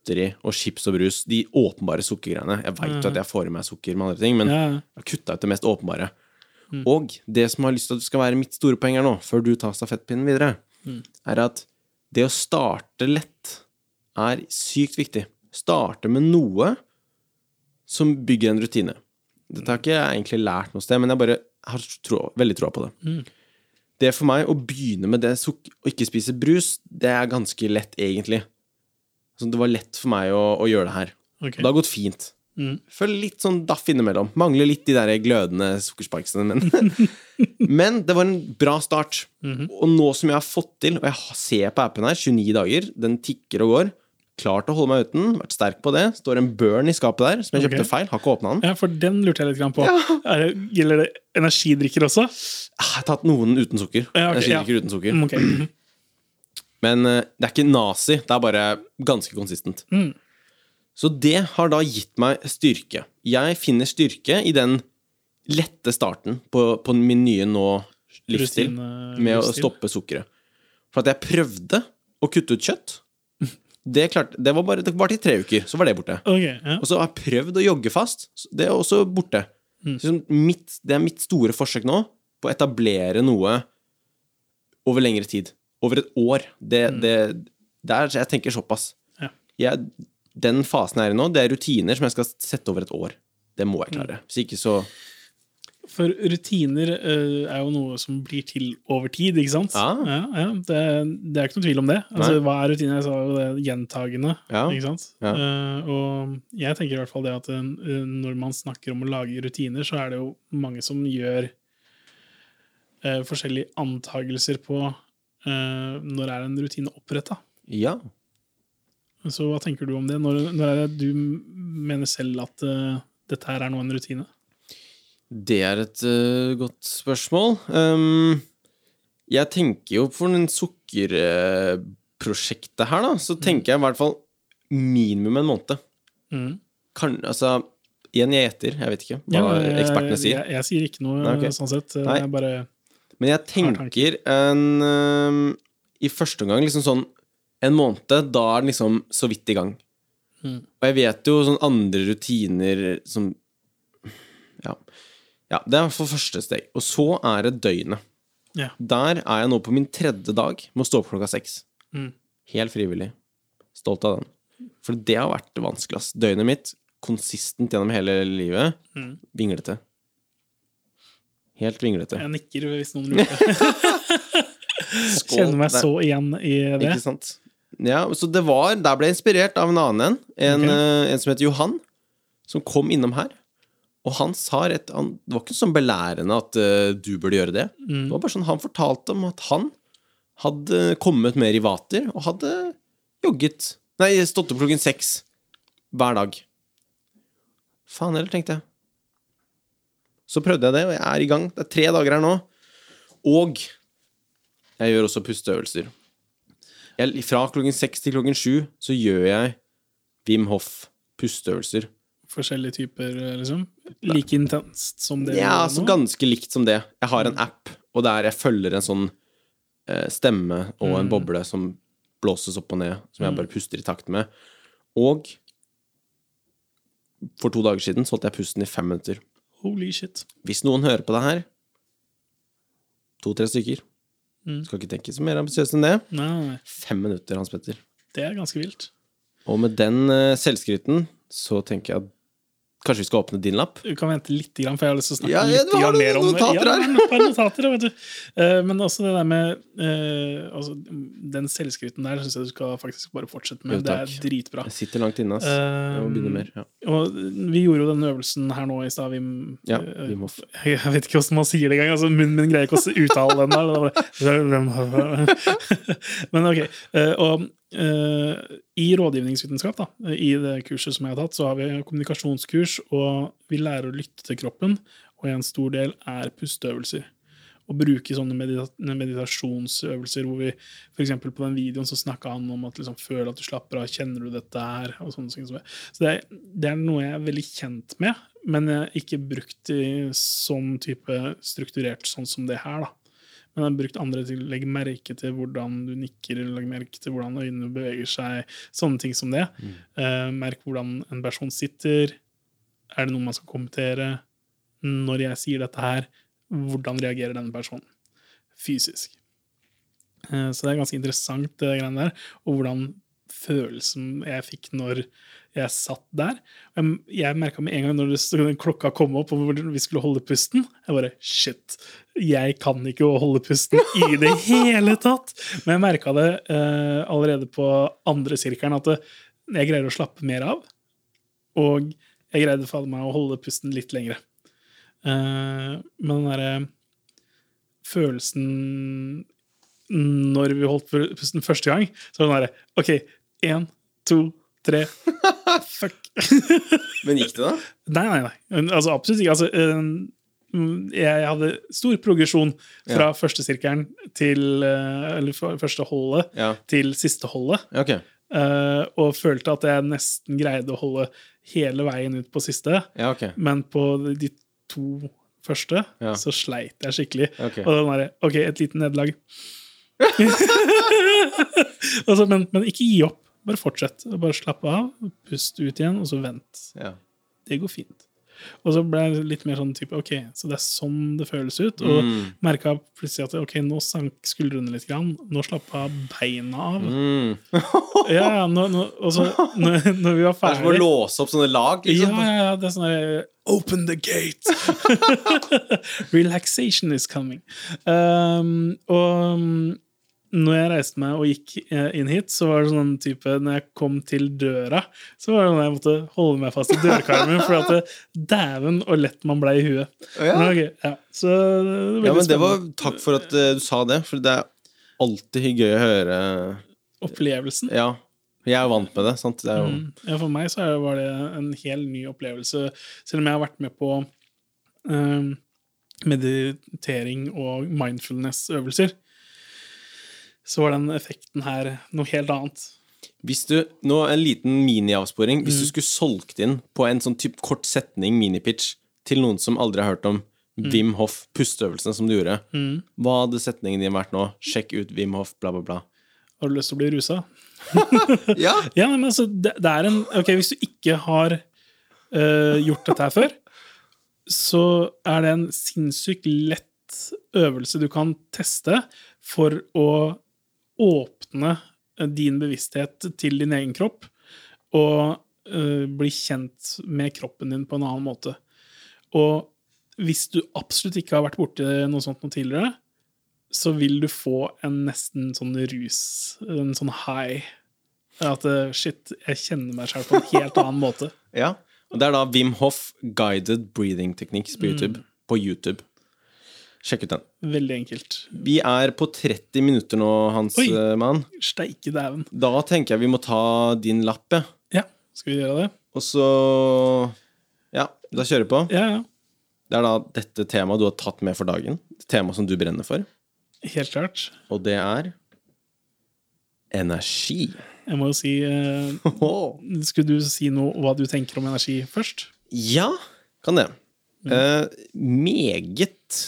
Speaker 1: godteri og chips og brus. De åpenbare sukkergreiene. Jeg veit jo at jeg får i meg sukker med andre ting, men jeg har kutta ut det mest åpenbare. Og det som jeg har lyst til at skal være mitt store poeng her nå, før du tar stafettpinnen videre, er at det å starte lett er sykt viktig. Starte med noe som bygger en rutine. Dette har ikke jeg egentlig lært noe sted, men jeg bare har tro, veldig troa på det. det for meg å begynne med det å ikke spise brus, det er ganske lett, egentlig. Så det var lett for meg å, å gjøre det her.
Speaker 2: Okay.
Speaker 1: Det har gått fint.
Speaker 2: Mm.
Speaker 1: Føler litt sånn daff innimellom. Mangler litt de der glødende sukkersparksene, men Men det var en bra start.
Speaker 2: Mhm.
Speaker 1: Og nå som jeg har fått til, og jeg ser på appen her, 29 dager, den tikker og går, klart å holde meg uten, vært sterk på det. Står en burn i skapet der, som jeg
Speaker 2: kjøpte
Speaker 1: kjøpte feil, har ikke åpna den.
Speaker 2: Ja, for den lurte jeg litt på. Er det, gjelder det energidrikker også?
Speaker 1: Ah, Jeg har tatt noen uten sukker.
Speaker 2: Ja, okay,
Speaker 1: Energidrikker uten sukker.
Speaker 2: Okay. ok. Mhm.
Speaker 1: Men eh, det er ikke nazi, det er bare ganske konsistent.
Speaker 2: Mm.
Speaker 1: Så det har da gitt meg styrke. Jeg finner styrke i den lette starten på, på min nye nå livsstil med å stoppe sukkeret. For at jeg prøvde å kutte ut kjøtt. Det, klarte, det var bare det var til tre uker, så var det borte.
Speaker 2: Okay, ja.
Speaker 1: Og så har jeg prøvd å jogge fast. Det er også borte.
Speaker 2: Mm.
Speaker 1: Så mitt, det er mitt store forsøk nå på å etablere noe over lengre tid. Over et år. Det, det, det er, jeg tenker såpass.
Speaker 2: Ja.
Speaker 1: Jeg, den fasen jeg er i nå, det er rutiner som jeg skal sette over et år. Det må jeg klare. Hvis ikke så
Speaker 2: For rutiner uh, er jo noe som blir til over tid, ikke sant?
Speaker 1: Ja.
Speaker 2: ja, det, det er ikke noe tvil om det. Altså, hva er rutiner? Jeg sa jo det gjentagende.
Speaker 1: Ja.
Speaker 2: Ikke sant?
Speaker 1: Ja.
Speaker 2: Eh, og jeg tenker i hvert fall det at uh, når man snakker om å lage rutiner, så er det jo mange som gjør forskjellige antagelser på når er en rutine oppretta.
Speaker 1: Ja.
Speaker 2: Så hva tenker du om det? Når, når er det du mener selv at uh, dette her er nå en rutine?
Speaker 1: Det er et uh, godt spørsmål. Um, jeg tenker jo for den sukkerprosjektet her, da, så tenker jeg i hvert fall minimum en måned.
Speaker 2: Mm.
Speaker 1: Kan, altså Igjen, jeg gjetter. jeg vet ikke hva
Speaker 2: jeg,
Speaker 1: ekspertene sier.
Speaker 2: Jeg, jeg sier ikke noe
Speaker 1: Nei, okay.
Speaker 2: sånn sett.
Speaker 1: Nei.
Speaker 2: Jeg bare
Speaker 1: Men jeg tenker en um, I første omgang liksom sånn en måned, da er den liksom så vidt i gang.
Speaker 2: Mm.
Speaker 1: Og jeg vet jo sånn andre rutiner som Ja. ja det er for første steg. Og så er det døgnet.
Speaker 2: Ja.
Speaker 1: Der er jeg nå på min tredje dag med å stå opp klokka seks.
Speaker 2: Mm.
Speaker 1: Helt frivillig. Stolt av den. For det har vært vanskelig. ass. Døgnet mitt, konsistent gjennom hele livet,
Speaker 2: Mm.
Speaker 1: vinglete. Helt vinglete.
Speaker 2: Jeg nikker hvis noen lurer.
Speaker 1: Skål.
Speaker 2: Kjenner meg
Speaker 1: Der.
Speaker 2: så igjen i det.
Speaker 1: Ikke sant? Ja, så det var Der ble jeg inspirert av en annen en. En,
Speaker 2: Ok.
Speaker 1: eh, en som heter Johan, som kom innom her. Og han sa rett han, Det var ikke sånn belærende at uh, du burde gjøre det.
Speaker 2: Mm.
Speaker 1: Det var bare sånn Han fortalte om at han hadde kommet med i vater og hadde jogget Nei, stått opp klokken seks hver dag. Faen heller, tenkte jeg. Så prøvde jeg det, og jeg er i gang. Det er tre dager her nå. Og jeg gjør også pusteøvelser. Jeg, fra klokken seks til klokken sju så gjør jeg Wim Hof pusteøvelser.
Speaker 2: Forskjellige typer, liksom. Like intenst som det
Speaker 1: Ja, altså ganske likt som det. Jeg har en app, og der jeg følger en sånn eh, stemme og en boble som blåses opp og ned, som jeg bare puster i takt med. Og for to dager siden så holdt jeg pusten i fem minutter.
Speaker 2: Holy shit.
Speaker 1: Hvis noen hører på det her, to-tre stykker,
Speaker 2: Mm.
Speaker 1: skal ikke tenke så mer ambisiøst enn det.
Speaker 2: Nei, nei.
Speaker 1: Fem minutter, Hans Petter.
Speaker 2: Det er ganske vilt.
Speaker 1: Og med den uh, selvskryten så tenker jeg at kanskje vi skal åpne din lapp.
Speaker 2: Du kan vente litt, for jeg har lyst til å snakke
Speaker 1: Ja, ja,
Speaker 2: litt mer om
Speaker 1: notater
Speaker 2: ja, du har noen notater, vet du. Eh, Men også det der med eh, altså, Den selvskryten der syns jeg du skal faktisk bare fortsette med.
Speaker 1: Jo,
Speaker 2: det er dritbra.
Speaker 1: Jeg sitter langt inne, ass. Jeg må begynne mer. Ja,
Speaker 2: Og vi gjorde jo den øvelsen her nå i stad. Vi,
Speaker 1: ja
Speaker 2: eh,
Speaker 1: vi må f
Speaker 2: Jeg vet ikke hvordan man sier det engang. Altså, munnen min greier ikke å uttale den der. Men ok. eh, Og eh, i rådgivningsvitenskap, da, i det kurset som jeg har tatt, så har vi kommunikasjonskurs, og vi lærer å lytte til kroppen, og en stor del er pusteøvelser. Å bruke sånne medita meditasjonsøvelser hvor vi f.eks. på den videoen så snakka han om at liksom, føl at du slapper av, kjenner du dette her? og sånne ting. Så det er, det er noe jeg er veldig kjent med, men jeg ikke brukt i sånn type strukturert sånn som det her. da. Men jeg har brukt andre til å legge merke til hvordan du nikker, eller legge merke til hvordan øynene beveger seg, sånne ting som det. Eh, merk hvordan en person sitter. Er det noe man skal kommentere? Når jeg sier dette her, hvordan reagerer denne personen fysisk? Uh, så det er ganske interessant, det greiene der. Og hvordan følelsen jeg fikk når jeg satt der. Jeg, jeg merka med en gang når det, klokka kom opp og vi skulle holde pusten, jeg bare Shit, jeg kan ikke holde pusten i det hele tatt! Men jeg merka det eh, allerede på andre sirkelen, at det, jeg greier å slappe mer av. Og jeg greide fader meg å holde pusten litt lengre. Eh, men den derre følelsen når vi holdt pusten første gang, så var det den derre OK, én, to, tre Fuck.
Speaker 1: Men gikk det, da?
Speaker 2: Nei, nei, nei. Altså, absolutt ikke. Altså, jeg hadde stor progresjon fra ja. første sirkelen til Eller første holdet ja. til siste holdet.
Speaker 1: Okay.
Speaker 2: Uh, og følte at jeg nesten greide å holde hele veien ut på siste.
Speaker 1: Ja, okay.
Speaker 2: Men på de to første så sleit jeg skikkelig.
Speaker 1: Okay.
Speaker 2: Og den derre OK, et lite nederlag. altså, men, men, ikke gi opp. Bare fortsett. Bare slapp av, pust ut igjen, og så vent.
Speaker 1: Ja.
Speaker 2: Det går fint. Og så ble jeg litt mer sånn type OK, så det er sånn det føles ut. Og mm. merka plutselig at ok, nå sank skuldrene litt. Grann. Nå slappa beina av.
Speaker 1: Mm.
Speaker 2: ja, nå, nå, og så når, når, vi var ferdige
Speaker 1: Det er som å låse opp sånne lag?
Speaker 2: Liksom. Ja, ja, ja, det er sånn Open the gate! Relaxation is coming. Um, og når jeg reiste meg og gikk eh, inn hit, så var det sånn type Når jeg kom til døra, så var det sånn jeg måtte holde meg fast i dørkarmen. For at eh, dæven og lett man ble i huet.
Speaker 1: Ja,
Speaker 2: men, okay, ja. Så
Speaker 1: det ja, men det var Takk for at uh, du sa det, for det er alltid gøy å høre
Speaker 2: Opplevelsen.
Speaker 1: Ja. Jeg er vant med det. sant? Det jo... mm.
Speaker 2: ja, for meg så var det en helt ny opplevelse, selv om jeg har vært med på um, meditering og mindfulness-øvelser så var den effekten her noe helt annet.
Speaker 1: Hvis du, nå En liten miniavsporing. Hvis mm. du skulle solgt inn på en sånn typ kort setning, minipitch, til noen som aldri har hørt om mm. Wim Hoff, pusteøvelsene som du gjorde,
Speaker 2: mm.
Speaker 1: hva hadde setningen din vært nå? Sjekk ut Wim Hoff, bla, bla, bla.
Speaker 2: Har du lyst til å bli rusa?
Speaker 1: ja.
Speaker 2: ja men altså, det, det, er en Ok, hvis du ikke har uh, gjort dette her før, så er det en sinnssykt lett øvelse du kan teste for å åpne din bevissthet til din egen kropp og uh, bli kjent med kroppen din på en annen måte. Og hvis du absolutt ikke har vært borti noe sånt noe tidligere, så vil du få en nesten sånn rus, en sånn high. At uh, shit, jeg kjenner meg selv på en helt annen måte.
Speaker 1: Ja, og Det er da Wim Hoff Guided Breathing Techniques på mm. YouTube. Mm. På YouTube. Sjekk ut den.
Speaker 2: Veldig enkelt.
Speaker 1: Vi er på 30 minutter nå, Hans Oi, eh, mann.
Speaker 2: Steike dæven.
Speaker 1: Da tenker jeg vi må ta din lapp,
Speaker 2: ja. Ja, skal vi gjøre det?
Speaker 1: Og så Ja, da kjører vi på.
Speaker 2: Ja, ja.
Speaker 1: Det er da dette temaet du har tatt med for dagen. Temaet som du brenner for.
Speaker 2: Helt klart.
Speaker 1: Og det er energi.
Speaker 2: Jeg må jo si eh, Skulle du si noe hva du tenker om energi først?
Speaker 1: Ja, kan det. Mm. Eh, meget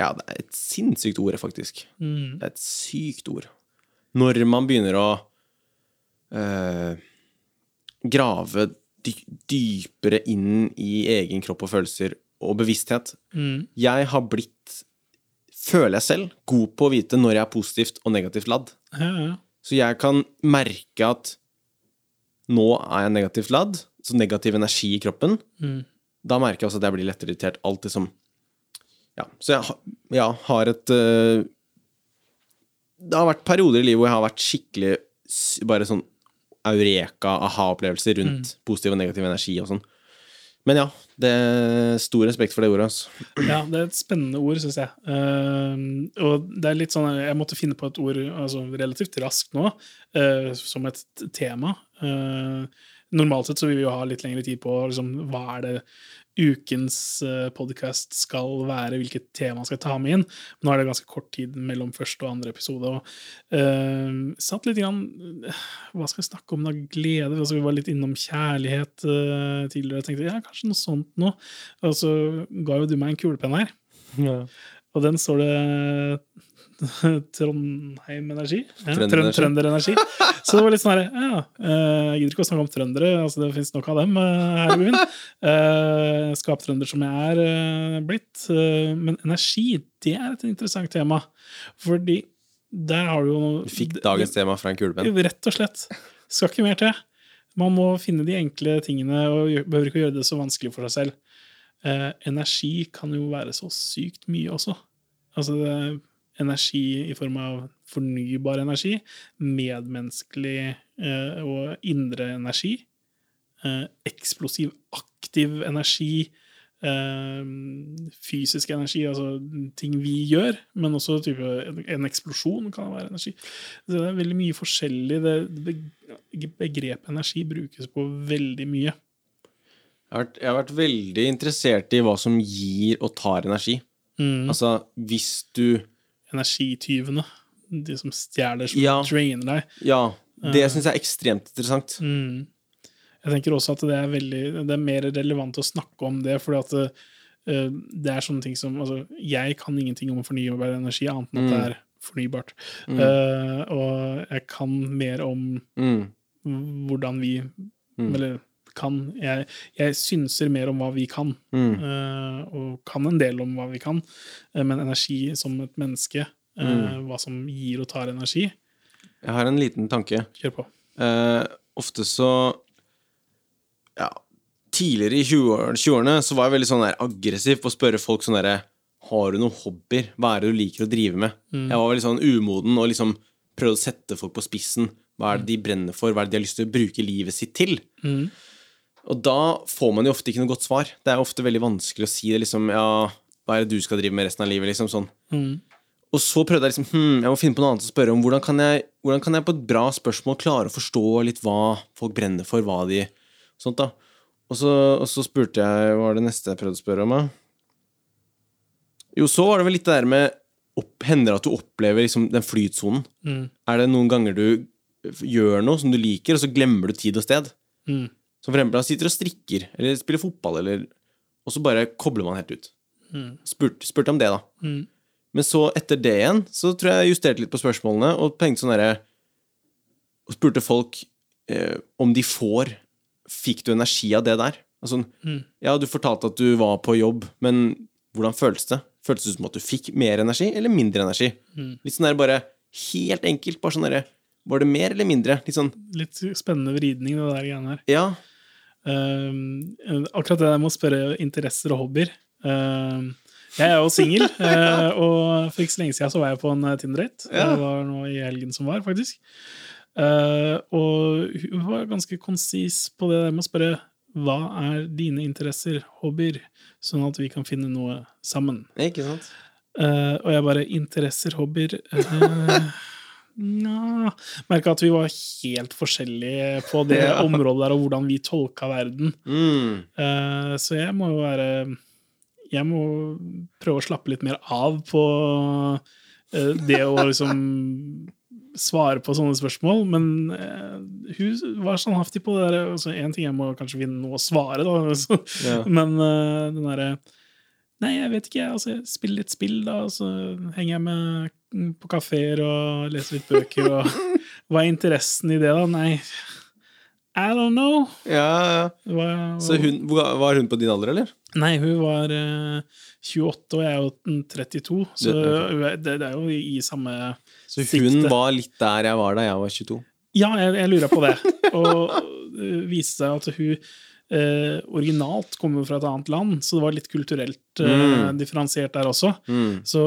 Speaker 1: ja, det er et sinnssykt ord, faktisk.
Speaker 2: Mm.
Speaker 1: Det er et sykt ord. Når man begynner å øh, grave dy dypere inn i egen kropp og følelser og bevissthet.
Speaker 2: Mm.
Speaker 1: Jeg har blitt, føler jeg selv, god på å vite når jeg er positivt og negativt ladd.
Speaker 2: Ja, ja.
Speaker 1: Så jeg kan merke at nå er jeg negativt ladd, så negativ energi i kroppen.
Speaker 2: Mm.
Speaker 1: Da merker jeg også at jeg blir lettere irritert. det som ja, så jeg ja, har et uh, Det har vært perioder i livet hvor jeg har vært skikkelig bare sånn eureka, aha-opplevelser rundt mm. positiv og negativ energi og sånn. Men ja, det er stor respekt for det ordet. Altså.
Speaker 2: Ja, det er et spennende ord, syns jeg. Uh, og det er litt sånn Jeg måtte finne på et ord altså, relativt raskt nå, uh, som et tema. Uh, normalt sett så vil vi jo ha litt lengre tid på liksom, hva er det ukens eh, podkast skal være, hvilket tema man skal ta med inn. Nå er det ganske kort tid mellom første og andre episode. Og, uh, satt litt grann, uh, Hva skal vi snakke om da? Glede? Altså, vi var litt innom kjærlighet uh, tidligere. Jeg tenkte ja, kanskje noe sånt nå. Og så ga jo du meg en kulepenn her.
Speaker 1: Ja.
Speaker 2: Og den står det Trondheim Energi. Ja,
Speaker 1: Trønderenergi.
Speaker 2: Trønderenergi. Så det var litt sånn her Ja, eh, jeg gidder ikke å snakke om trøndere, altså det fins nok av dem eh, her i byen. Uh, Skaptrønder som jeg er blitt. men energi, det er et interessant tema. Fordi der har du jo
Speaker 1: Du fikk dagens tema fra en kulepenn?
Speaker 2: Rett og slett. Skal ikke mer til. Man må finne de enkle tingene og behøver ikke å gjøre det så vanskelig for seg selv. Eh, energi kan jo være så sykt mye også. Altså det energi i form av fornybar energi, medmenneskelig eh, og indre energi, eh, eksplosiv, aktiv energi, eh, fysisk energi, altså ting vi gjør, men også type, en eksplosjon kan være energi. Så det er veldig mye forskjellig. Det, begrepet energi brukes på veldig mye.
Speaker 1: Jeg har, vært, jeg har vært veldig interessert i hva som gir og tar energi.
Speaker 2: Mm.
Speaker 1: Altså, hvis du
Speaker 2: Energityvene. De som stjeler, som
Speaker 1: Ja.
Speaker 2: drainer deg.
Speaker 1: Ja, det syns jeg er ekstremt interessant.
Speaker 2: Mm. Jeg tenker også at det er veldig Det er mer relevant å snakke om det, fordi at det, det er sånne ting som altså, Jeg kan ingenting om fornybar energi, annet enn at det er fornybart. Eh, og jeg kan mer om
Speaker 1: Mm.
Speaker 2: hvordan vi Eller kan Jeg, jeg synser mer om hva vi kan,
Speaker 1: Mm.
Speaker 2: uh, og kan en del om hva vi kan. Uh, men energi som et menneske, uh,
Speaker 1: Mm.
Speaker 2: hva som gir og tar energi,
Speaker 1: Jeg har en liten tanke.
Speaker 2: kjør på.
Speaker 1: Ofte så Ja, tidligere i 20-år- 20-årene så var jeg veldig sånn der aggressiv på å spørre folk sånn derre Har du noen hobbyer? Hva er det du liker å drive med? Jeg var veldig sånn umoden og liksom prøvde å sette folk på spissen. Hva er det de brenner for? Hva er det de har lyst til å bruke livet sitt til?
Speaker 2: Mm.
Speaker 1: Og da får man jo ofte ikke noe godt svar. Det er ofte veldig vanskelig å si det liksom Ja, hva er det du skal drive med resten av livet? Liksom sånn.
Speaker 2: Mm.
Speaker 1: Og så prøvde jeg liksom hm, jeg må finne på noe annet å spørre om. Hvordan kan, jeg, hvordan kan jeg på et bra spørsmål klare å forstå litt hva folk brenner for? Hva de Sånt, da. Og så, og så spurte jeg Hva var det neste jeg prøvde å spørre om? da? Jo, så var det vel litt det der med opp, Hender det at du opplever liksom den flytsonen?
Speaker 2: Mm.
Speaker 1: Er det noen ganger du gjør noe som du liker, og så glemmer du tid og sted?
Speaker 2: Mm.
Speaker 1: Som for eksempel sitter og strikker, eller spiller fotball, eller Og så bare kobler man helt ut.
Speaker 2: Mm.
Speaker 1: Spurte spurt om det, da.
Speaker 2: Mm.
Speaker 1: Men så, etter det igjen, så tror jeg jeg justerte litt på spørsmålene, og tenkte sånn derre Og spurte folk eh, om de får Fikk du energi av det der? Altså,
Speaker 2: Mm.
Speaker 1: ja, du fortalte at du var på jobb, men hvordan føltes det? Føltes det som at du fikk mer energi eller mindre energi?
Speaker 2: Mm.
Speaker 1: Litt sånn der bare Helt enkelt. Bare sånn derre Var det mer eller mindre? Litt sånn
Speaker 2: Litt spennende vridning, det der greiene her.
Speaker 1: Ja.
Speaker 2: Um, akkurat det der med å spørre interesser og hobbyer. Um, jeg er jo singel, uh, og for ikke så lenge siden så var jeg på en uh, Tinder-date.
Speaker 1: Ja.
Speaker 2: Det var nå i helgen som var, faktisk. Uh, og hun var ganske konsis på det der med å spørre hva er dine interesser, hobbyer, sånn at vi kan finne noe sammen.
Speaker 1: Ikke sant?
Speaker 2: Uh, og jeg bare Interesser, hobbyer uh, Nja Merka at vi var helt forskjellige på det
Speaker 1: Ja.
Speaker 2: området der, og hvordan vi tolka verden.
Speaker 1: Mm.
Speaker 2: Uh, så jeg må jo være Jeg må prøve å slappe litt mer av på uh, det å liksom svare på sånne spørsmål, men uh, hun var standhaftig på det der. Altså, en ting jeg må kanskje finne noe å svare, da, så,
Speaker 1: Ja.
Speaker 2: men den derre Nei, jeg vet ikke. altså, Jeg spiller litt spill, da, og så henger jeg med på kafeer og leser litt bøker. Og hva er interessen i det, da? Nei, I don't know.
Speaker 1: Ja, ja.
Speaker 2: Hva,
Speaker 1: Så hun, var hun på din alder, eller?
Speaker 2: Nei, hun var uh, 28, og jeg er jo mm, 32, så
Speaker 1: Det-
Speaker 2: okay. det, det er jo i, i samme
Speaker 1: Så hun
Speaker 2: Sikte.
Speaker 1: var litt der jeg var da jeg var 22.
Speaker 2: Ja, jeg, jeg lurer på det. Og det viste seg at hun eh, originalt kommer fra et annet land, så det var litt kulturelt eh,
Speaker 1: Mm.
Speaker 2: differensiert der også.
Speaker 1: Mm.
Speaker 2: Så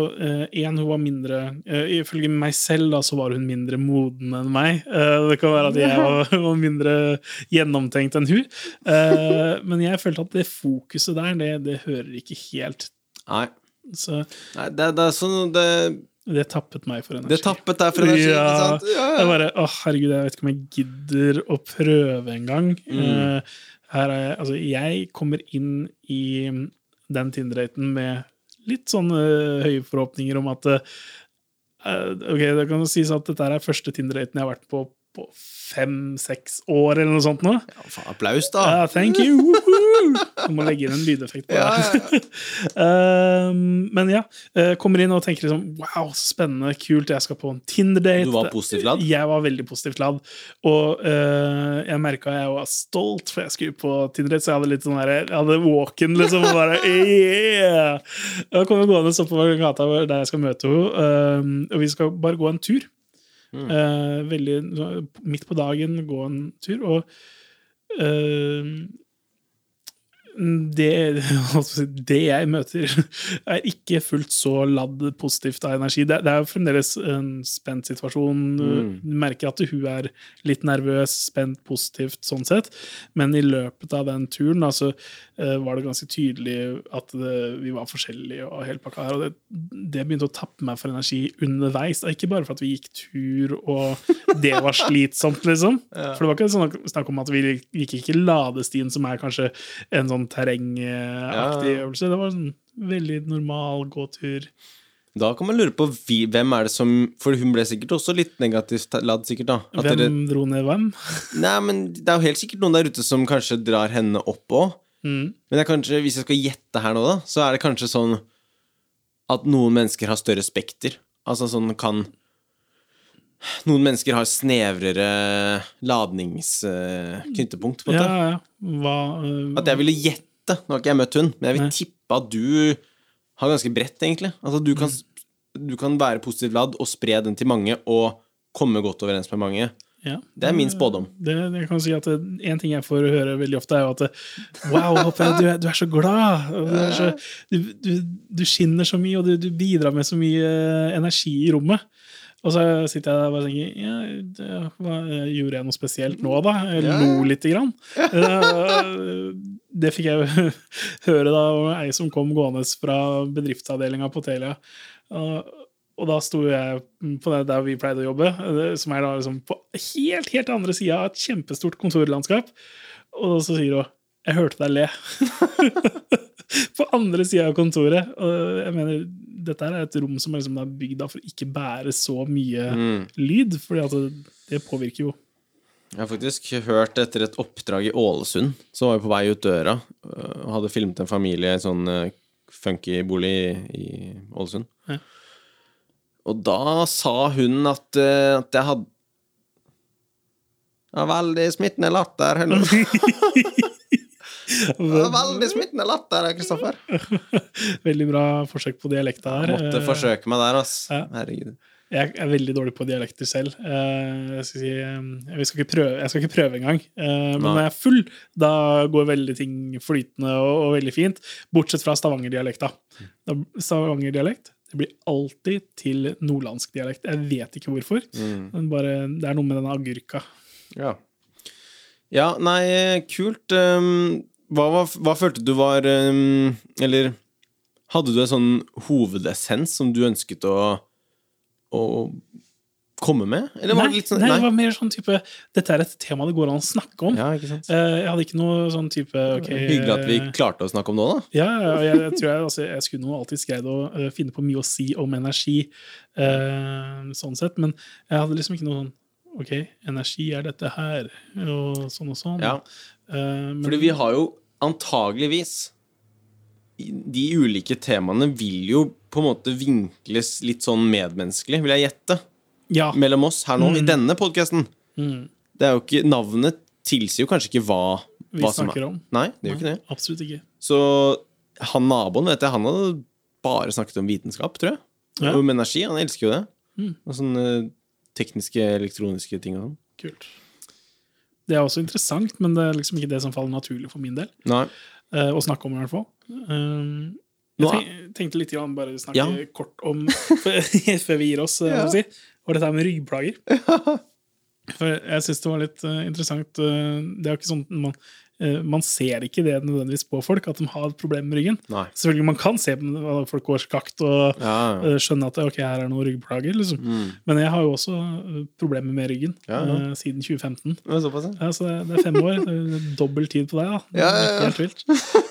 Speaker 2: én, hun var mindre eh, Ifølge meg selv da, så var hun mindre moden enn meg. Eh, det kan være at jeg var, var mindre gjennomtenkt enn hun. Eh, men jeg følte at det fokuset der, det, det hører ikke helt.
Speaker 1: Nei.
Speaker 2: Så
Speaker 1: Nei, det, det er sånn det,
Speaker 2: det tappet meg for energi.
Speaker 1: det tappet deg for energi,
Speaker 2: Ja.
Speaker 1: ikke sant? Ja,
Speaker 2: Jeg bare, å herregud, jeg vet ikke om jeg gidder å prøve engang.
Speaker 1: Mm.
Speaker 2: Eh, her er jeg, altså, jeg kommer inn i den Tinder-daten med litt sånne høye forhåpninger om at uh, Ok, det kan sies at dette er første Tinder-daten jeg har vært på på fem-seks år, eller noe sånt nå.
Speaker 1: Ja, faen, applaus, da.
Speaker 2: Uh, thank you! Du må legge inn en lydeffekt på det.
Speaker 1: Ja, ja,
Speaker 2: Um, men ja, eh, kommer inn og tenker liksom Wow, spennende, kult, jeg skal på en Tinder-date.
Speaker 1: Du var positivt ladd?
Speaker 2: Jeg var veldig positivt ladd. Og uh, jeg merka jeg var stolt, for jeg skulle på Tinder-date, så jeg hadde litt sånn der, Jeg hadde walk-in, liksom. Og bare, yeah! Jeg kommer gående oppover gata der jeg skal møte henne, um, og vi skal bare gå en tur. Eh, veldig så- midt på dagen, gå en tur. Og eh, det, altså, det jeg møter, er ikke fullt så ladd positivt av energi. Det, det er jo fremdeles en spent situasjon. Du merker at hun er litt nervøs, spent, positivt, sånn sett. Men i løpet av den turen altså, eh, var det ganske tydelig at det, vi var forskjellige. og hele pakka her, og det, det begynte å tappe meg for energi underveis. Ikke bare for at vi gikk tur og det var slitsomt, liksom. For det var ikke sånn snakk om at vi gikk ikke ladestien, som er kanskje en sånn terrengaktig
Speaker 1: Ja.
Speaker 2: øvelse. Det var en veldig normal gåtur.
Speaker 1: Da kan man lure på hvem er det som For hun ble sikkert også litt negativt ladd, sikkert, da. At
Speaker 2: Hvem
Speaker 1: dere,
Speaker 2: dro ned hvem?
Speaker 1: nei, men det er jo helt sikkert noen der ute som kanskje drar henne opp òg.
Speaker 2: Mm.
Speaker 1: Men kanskje, hvis jeg skal gjette her nå, da, så er det kanskje sånn at noen mennesker har større spekter. Altså sånn kan Noen mennesker har snevrere ladningsknyttepunkt, på en måte.
Speaker 2: ja. Hva, uh,
Speaker 1: At jeg ville gjette Nå har ikke jeg møtt hun, men jeg vil
Speaker 2: Nei.
Speaker 1: tippe at du har ganske bredt, egentlig. Altså du kan, du kan være positivt ladd og spre den til mange, og komme godt overens med mange.
Speaker 2: ja.
Speaker 1: Det er min spådom.
Speaker 2: Det, det kan si at En ting jeg får høre veldig ofte, er jo at Wow, Hoppe, du, du er så glad! Du, er så, du, du, du skinner så mye, og du, du bidrar med så mye eh, energi i rommet. Og så sitter jeg der og bare tenker ja, det, hva, Gjorde jeg noe spesielt nå, da? Jeg
Speaker 1: Ja.
Speaker 2: lo lite grann. Eh, Det fikk jeg høre da av ei som kom gående fra bedriftsavdelinga på Telia. Og, og da sto jeg på det der vi pleide å jobbe, eh, som er da liksom på helt, helt andre sida av et kjempestort kontorlandskap. Og så sier hun 'Jeg hørte deg le'. på andre sida av kontoret. Og jeg mener, dette er et rom som er liksom er bygd for å ikke bære så mye
Speaker 1: Mm.
Speaker 2: lyd, for altså, det, påvirker jo.
Speaker 1: Jeg har faktisk hørt etter et oppdrag i Ålesund, så var vi på vei ut døra øh, og hadde filmet en familie i en sånn øh, funky bolig i, i Ålesund.
Speaker 2: Ja.
Speaker 1: Og da sa hun at, øh, at jeg hadde ja, veldig smittende latter. Veldig smittende latter, Kristoffer.
Speaker 2: Veldig bra forsøk på dialekta her.
Speaker 1: Måtte
Speaker 2: Eh,
Speaker 1: forsøke meg der, ass.
Speaker 2: Ja.
Speaker 1: Herregud.
Speaker 2: Jeg er veldig dårlig på dialekter selv. Eh, Jeg skal, si, jeg skal, ikke, prøve, jeg skal ikke prøve engang. Eh, Men når jeg er full, da går veldig ting flytende og, og veldig fint. Bortsett fra stavangerdialekta. Stavangerdialekt det blir alltid til nordlandsk dialekt. Jeg vet ikke hvorfor.
Speaker 1: Mm.
Speaker 2: Men bare, det er noe med den agurka.
Speaker 1: Ja. ja, nei, kult. Hva, hva følte du var um, Eller hadde du en sånn hovedessens som du ønsket å, å komme med? Eller var
Speaker 2: Nei,
Speaker 1: sånn
Speaker 2: nei, det var mer sånn type Dette er et tema det går an å snakke om.
Speaker 1: Ja?
Speaker 2: Eh, Jeg hadde ikke noe sånn type okay,
Speaker 1: Hyggelig at vi
Speaker 2: eh,
Speaker 1: klarte å snakke om det òg, da.
Speaker 2: Ja, jeg, jeg tror jeg, altså, jeg skulle nå alltid greid å eh, finne på mye å si om energi, sånn sett, men jeg hadde liksom ikke noe sånn Ok, energi er dette her, og sånn og sånn.
Speaker 1: Ja.
Speaker 2: Men,
Speaker 1: Fordi vi har jo antageligvis De ulike temaene vil jo på en måte vinkles litt sånn medmenneskelig, vil jeg gjette,
Speaker 2: ja,
Speaker 1: mellom oss her nå, i
Speaker 2: Mm.
Speaker 1: denne podkasten.
Speaker 2: mm,
Speaker 1: Det er jo ikke Navnet tilsier jo kanskje ikke hva,
Speaker 2: vi
Speaker 1: hva som er
Speaker 2: snakker om.
Speaker 1: Nei, det gjør ikke det.
Speaker 2: Absolutt ikke.
Speaker 1: Så han naboen, vet jeg, han hadde bare snakket om vitenskap, tror jeg.
Speaker 2: Ja.
Speaker 1: Om energi. Han elsker jo det.
Speaker 2: Mm.
Speaker 1: Og sånne tekniske, elektroniske ting og sånn.
Speaker 2: Kult. Det er også interessant, men det er liksom ikke det som faller naturlig for min del.
Speaker 1: Nei.
Speaker 2: eh, å snakke om, i hvert fall. Um, jeg tenk, tenkte litt grann bare snakke
Speaker 1: Ja.
Speaker 2: kort om Før vi gir oss, eh,
Speaker 1: Ja.
Speaker 2: si, og dette med ryggplager. For jeg syns det var litt uh, interessant. Uh, det er jo ikke sånn man, man ser ikke det nødvendigvis på folk, at de har et problem med ryggen.
Speaker 1: Nei.
Speaker 2: Selvfølgelig man kan se at folk går skakt og
Speaker 1: Ja, ja.
Speaker 2: eh, skjønne at ok, her er noen ryggplager. Liksom.
Speaker 1: Mm.
Speaker 2: Men jeg har jo også eh, problemer med ryggen
Speaker 1: Ja,
Speaker 2: eh, siden 2015.
Speaker 1: Det var såpass,
Speaker 2: så det, det er fem år. Dobbel tid på deg, da. Det
Speaker 1: Ja, ja, ja.
Speaker 2: Helt vilt.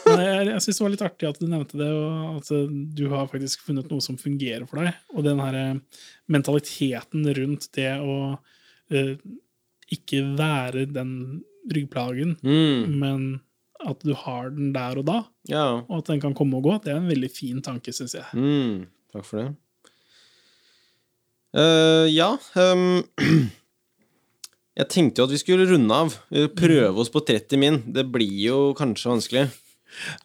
Speaker 2: Men jeg, jeg syns det var litt artig at du nevnte det, og at eh, du har faktisk funnet noe som fungerer for deg. Og den her eh, mentaliteten rundt det å uh, ikke være den ryggplagen,
Speaker 1: Mm.
Speaker 2: men at du har den der og da,
Speaker 1: ja.
Speaker 2: og at den kan komme og gå, det er en veldig fin tanke, syns jeg.
Speaker 1: Mm. Takk for det. Uh, ja um, Jeg tenkte jo at vi skulle runde av. Prøve oss på 30 min. Det blir jo kanskje vanskelig.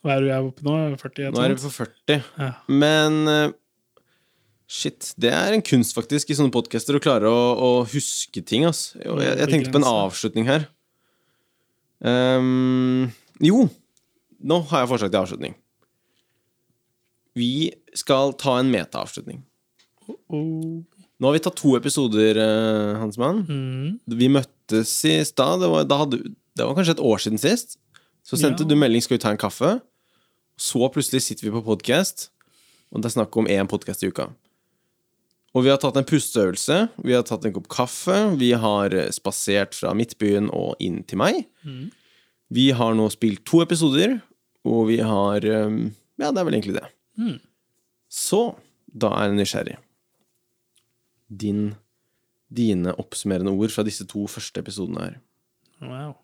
Speaker 2: Hva er du jeg er oppe nå? 40?
Speaker 1: Nå er
Speaker 2: du
Speaker 1: på 40.
Speaker 2: Ja.
Speaker 1: Men uh, Shit. Det er en kunst, faktisk, i sånne podcaster å klare å, å huske ting, ass. Jeg, jeg tenkte på en avslutning her. Ehm, jo, nå har jeg forslag til avslutning. Vi skal ta en meta-avslutning. Nå har vi tatt to episoder, eh, Hansmann.
Speaker 2: Mm.
Speaker 1: Vi møttes i stad. Det, det, det var kanskje et år siden sist. Så sendte
Speaker 2: Ja.
Speaker 1: du melding 'skal vi ta en kaffe'? Så plutselig sitter vi på podkast, og det er snakk om én podkast i uka. Og vi har tatt en pusteøvelse, vi har tatt en kopp kaffe, vi har eh, spasert fra Midtbyen og inn til meg.
Speaker 2: Mm.
Speaker 1: Vi har nå spilt to episoder, og vi har eh, Ja, det er vel egentlig det.
Speaker 2: Mm.
Speaker 1: Så da er jeg nysgjerrig. Din, dine oppsummerende ord fra disse to første episodene her.
Speaker 2: Wow.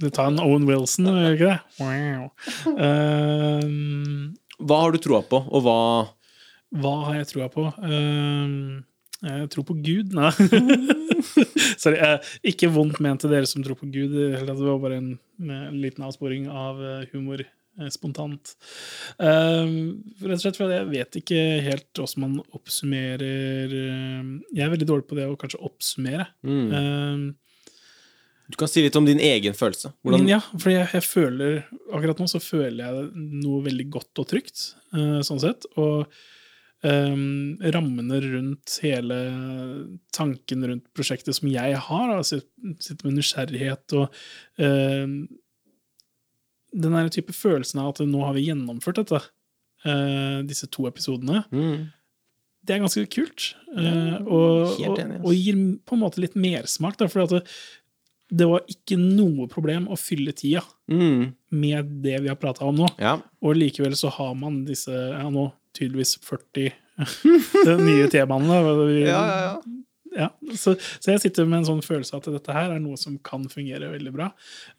Speaker 2: Du tar en Owen Wilson, gjør du ikke det? Wow. Um,
Speaker 1: Hva har du troa på, og hva
Speaker 2: hva har jeg troa på? Ehm, jeg tror på Gud, nei. Sorry. eh, ikke vondt ment til dere som tror på Gud. det var bare en, en liten avsporing av eh, humor eh, spontant. Ehm, rett og slett fordi jeg vet ikke helt hvordan man oppsummerer eh, Jeg er veldig dårlig på det å kanskje oppsummere.
Speaker 1: mm.
Speaker 2: Ehm,
Speaker 1: Du kan si litt om din egen følelse. Hvordan,
Speaker 2: ja, for jeg, jeg føler Akkurat nå så føler jeg noe veldig godt og trygt, eh, sånn sett. Og ehm, rammene rundt hele tanken rundt prosjektet som jeg har, sit- sitter med nysgjerrighet og um, den der type følelsen av at nå har vi gjennomført dette, uh, disse to episodene,
Speaker 1: mm.
Speaker 2: det er ganske kult.
Speaker 1: uh,
Speaker 2: og, og, og gir på en måte litt mersmak. For at det, det var ikke noe problem å fylle tida
Speaker 1: Mm.
Speaker 2: med det vi har prata om nå.
Speaker 1: Ja.
Speaker 2: Og likevel så har man disse ja, nå tydeligvis 40 nye temaene. Vi-
Speaker 1: Ja, ja, ja.
Speaker 2: ja, så, så jeg sitter med en sånn følelse av at dette her er noe som kan fungere veldig bra.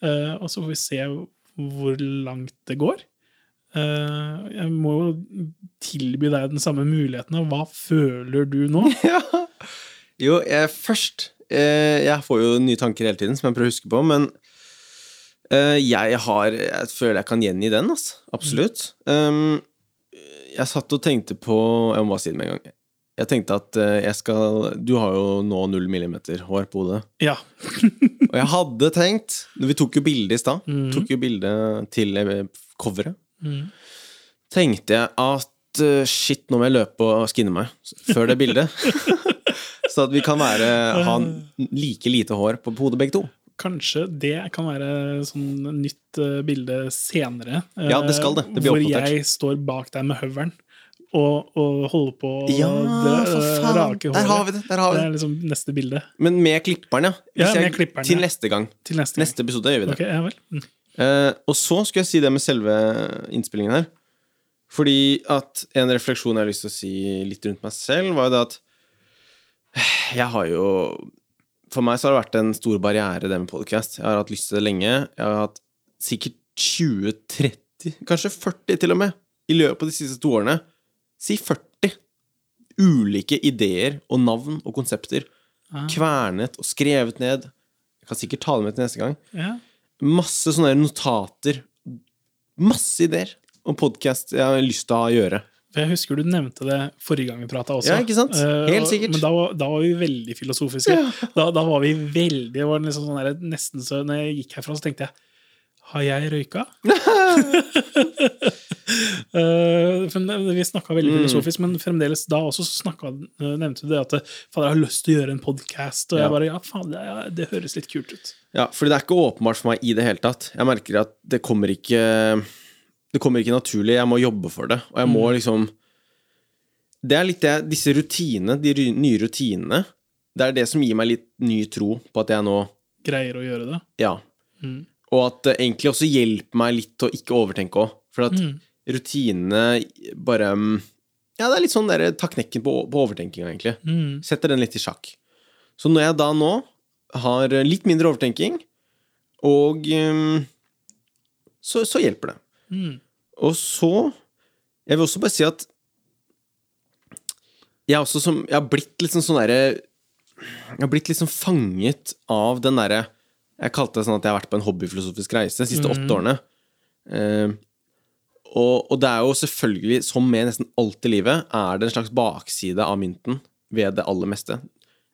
Speaker 2: Uh, og så får vi se hvor langt det går. Uh, jeg må jo tilby deg den samme muligheten. og Hva føler du nå? Ja.
Speaker 1: Jo, jeg, først eh, Jeg får jo nye tanker hele tiden som jeg prøver å huske på, men eh, jeg har Jeg føler jeg kan gjengi den, altså. Absolutt. Um, jeg satt og tenkte på Jeg må bare si det med en gang. Jeg tenkte at eh, jeg skal Du har jo nå null millimeter hår på hodet.
Speaker 2: Ja.
Speaker 1: Og jeg hadde tenkt Vi tok jo bilde i stad.
Speaker 2: Mm.
Speaker 1: Tok jo bilde til eh, coveret.
Speaker 2: Mm.
Speaker 1: Tenkte jeg at eh, shit, nå må jeg løpe og skinne meg før det bildet. Så at vi kan være, ha like lite hår på, på hodet begge to.
Speaker 2: Kanskje det kan være sånn nytt eh, bilde senere. eh,
Speaker 1: Ja, det skal det. Det blir
Speaker 2: hvor
Speaker 1: oppdatert.
Speaker 2: jeg står bak deg med høvelen og, og holder på å
Speaker 1: Ja,
Speaker 2: rake håret.
Speaker 1: Der har vi det! Der har vi
Speaker 2: Det
Speaker 1: det.
Speaker 2: er liksom neste bilde
Speaker 1: Men med klipperen, ja.
Speaker 2: Ja, med
Speaker 1: jeg,
Speaker 2: klipperen,
Speaker 1: til neste gang.
Speaker 2: til neste gang.
Speaker 1: Neste episode gjør vi det.
Speaker 2: Ok, ja vel. Mm.
Speaker 1: Uh, og så skulle jeg si det med selve innspillingen her. Fordi at en refleksjon jeg har lyst til å si litt rundt meg selv, var jo det at jeg har jo For meg så har det vært en stor barriere, det med podcast. Jeg har hatt lyst til det lenge. Jeg har hatt sikkert 20-30, kanskje 40 til og med, i løpet av de siste to årene. Si 40 ulike ideer og navn og konsepter.
Speaker 2: Ah.
Speaker 1: Kvernet og skrevet ned. Jeg kan sikkert ta det med til neste gang
Speaker 2: Ja.
Speaker 1: masse sånne notater. Masse ideer om podkast jeg har lyst til å gjøre.
Speaker 2: For Jeg husker du nevnte det forrige gang vi prata også.
Speaker 1: Ja, ikke sant?
Speaker 2: Eh,
Speaker 1: Helt sikkert.
Speaker 2: Men da, var- da var vi veldig filosofiske.
Speaker 1: Ja.
Speaker 2: Da, da var vi veldig det var liksom sånn der, Nesten så Når jeg gikk herfra, så tenkte jeg Har jeg røyka? Eh, vi snakka veldig
Speaker 1: Mm.
Speaker 2: filosofisk, men fremdeles da også snakket, eh, nevnte du det at fader, jeg har lyst til å gjøre en podkast. Og jeg bare ja, faen, det, det høres litt kult ut.
Speaker 1: Ja, fordi det er ikke åpenbart for meg i det hele tatt. Jeg merker at det kommer ikke Det kommer ikke naturlig. Jeg må jobbe for det. Og jeg må liksom Det er litt det Disse rutinene, de nye rutinene, det er det som gir meg litt ny tro på at jeg nå
Speaker 2: Greier å gjøre det.
Speaker 1: Ja.
Speaker 2: Mm.
Speaker 1: Og at det egentlig også hjelper meg litt til å ikke overtenke òg. For at
Speaker 2: Mm.
Speaker 1: rutinene bare mm, Ja, det er litt sånn der, ta knekken på, på overtenkinga, egentlig.
Speaker 2: Mm.
Speaker 1: Setter den litt i sjakk. Så når jeg da nå har litt mindre overtenking, og um, så, så hjelper det.
Speaker 2: Mm.
Speaker 1: Og så Jeg vil også bare si at jeg også som Jeg har blitt litt sånn sånn derre Jeg har blitt litt sånn fanget av den derre Jeg kalte det sånn at jeg har vært på en hobbyfilosofisk reise de siste åtte årene. Eh, Og, og det er jo selvfølgelig, som med nesten alt i livet, er det en slags bakside av mynten ved det aller meste.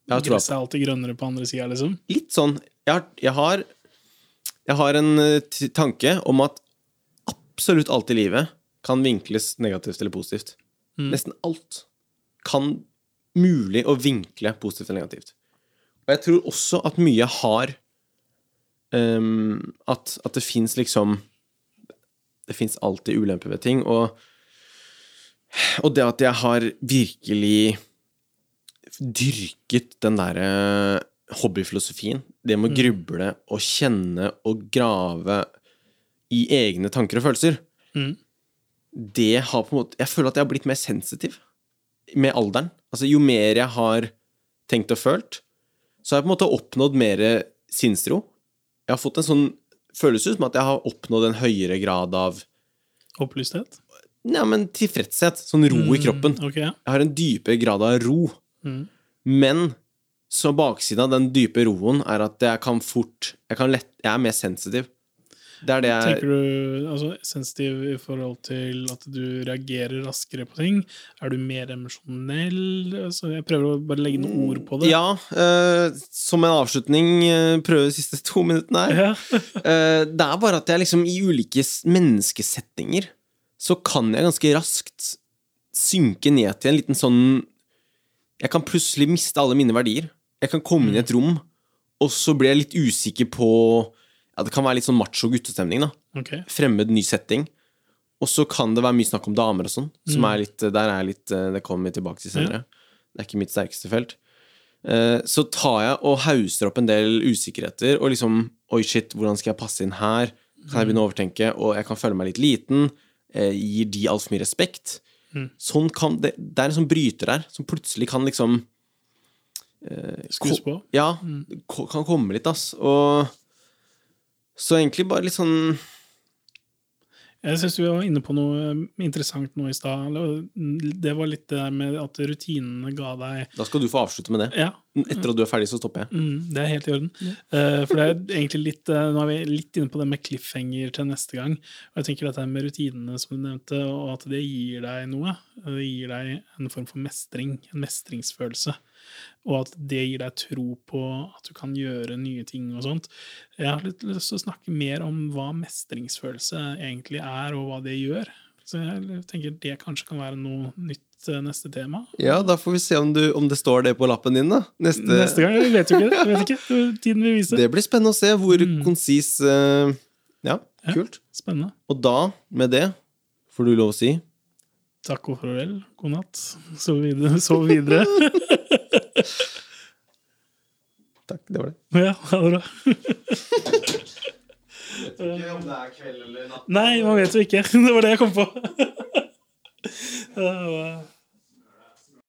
Speaker 2: Gresset er alltid grønnere på andre sida, liksom.
Speaker 1: litt sånn Jeg har, jeg har, jeg har en eh, tanke om at absolutt alt i livet kan vinkles negativt eller positivt. Nesten alt kan mulig å vinkle positivt eller negativt. Og jeg tror også at mye har um, at, at det fins liksom Det fins alltid ulemper ved ting, og, og det at jeg har virkelig dyrket den derre hobbyfilosofien. Det med å gruble og kjenne og grave i egne tanker og følelser.
Speaker 2: Mm.
Speaker 1: Det har på en måte Jeg føler at jeg har blitt mer sensitiv med alderen. Altså, jo mer jeg har tenkt og følt, så har jeg på en måte oppnådd mer sinnsro. Jeg har fått en sånn følelse som at jeg har oppnådd en høyere grad av
Speaker 2: Opplysthet.
Speaker 1: ja, men tilfredshet. Sånn ro i kroppen.
Speaker 2: Okay.
Speaker 1: Jeg har en dypere grad av ro.
Speaker 2: Mm.
Speaker 1: Men så baksiden av den dype roen er at jeg kan fort Jeg, kan lett, jeg er mer sensitiv. Det er det jeg
Speaker 2: Tenker du altså, sensitiv i forhold til at du reagerer raskere på ting? Er du mer emosjonell? Altså, jeg prøver å bare legge noen ord på det.
Speaker 1: Ja, uh, som en avslutning, uh, prøve de siste to minuttene her.
Speaker 2: Ja.
Speaker 1: uh, det er bare at jeg liksom i ulike menneskesettinger så kan jeg ganske raskt synke ned til en liten sånn Jeg kan plutselig miste alle mine verdier. Jeg kan komme inn i et rom, og så blir jeg litt usikker på Ja, det kan være litt sånn macho guttestemning, da.
Speaker 2: Okay.
Speaker 1: Fremmed, ny setting. Og så kan det være mye snakk om damer og sånn, som er litt Der er litt eh, Det kommer vi tilbake til senere. Det er ikke mitt sterkeste felt. Eh, Så tar jeg og hauser opp en del usikkerheter, og liksom Oi, shit, hvordan skal jeg passe inn her? Kan jeg begynne å overtenke? Og jeg kan føle meg litt liten. eh, Gir de altfor mye respekt? Sånn kan det, det er en sånn bryter der, som plutselig kan liksom
Speaker 2: Skus på.
Speaker 1: Ja, ko- kan komme litt, ass. Og så egentlig bare litt sånn
Speaker 2: Jeg syns du var inne på noe interessant nå i stad. Det var litt det der med at rutinene ga deg
Speaker 1: Da skal du få avslutte med det.
Speaker 2: Ja,
Speaker 1: Etter at du er ferdig, så stopper jeg.
Speaker 2: Mm, det er helt i orden. Eh, for det er egentlig litt eh, Nå er vi litt inne på det med cliffhanger til neste gang. Og jeg tenker dette med rutinene som du nevnte, og at det gir deg noe. Det gir deg en form for mestring, en mestringsfølelse. Og at det gir deg tro på at du kan gjøre nye ting og sånt. Jeg har litt lyst til å snakke mer om hva mestringsfølelse egentlig er, og hva det gjør. Så jeg tenker det kanskje kan være noe nytt eh, neste tema.
Speaker 1: Ja, da får vi se om, du, om det står det på lappen din, da. Neste,
Speaker 2: Neste gang. Jeg vet jo ikke det. Vet ikke. Tiden vil vise.
Speaker 1: Det blir spennende å se hvor
Speaker 2: Mm.
Speaker 1: konsis eh, ja,
Speaker 2: Ja.
Speaker 1: kult.
Speaker 2: Spennende.
Speaker 1: Og da, med det, får du lov å si
Speaker 2: Takk og farvel. God natt. Så videre. Sov videre.
Speaker 1: Takk, det var det.
Speaker 2: Ja, ha det bra.
Speaker 1: Vet Ikke om det er kveld eller natt.
Speaker 2: Nei, man vet jo ikke. Det var det jeg kom på.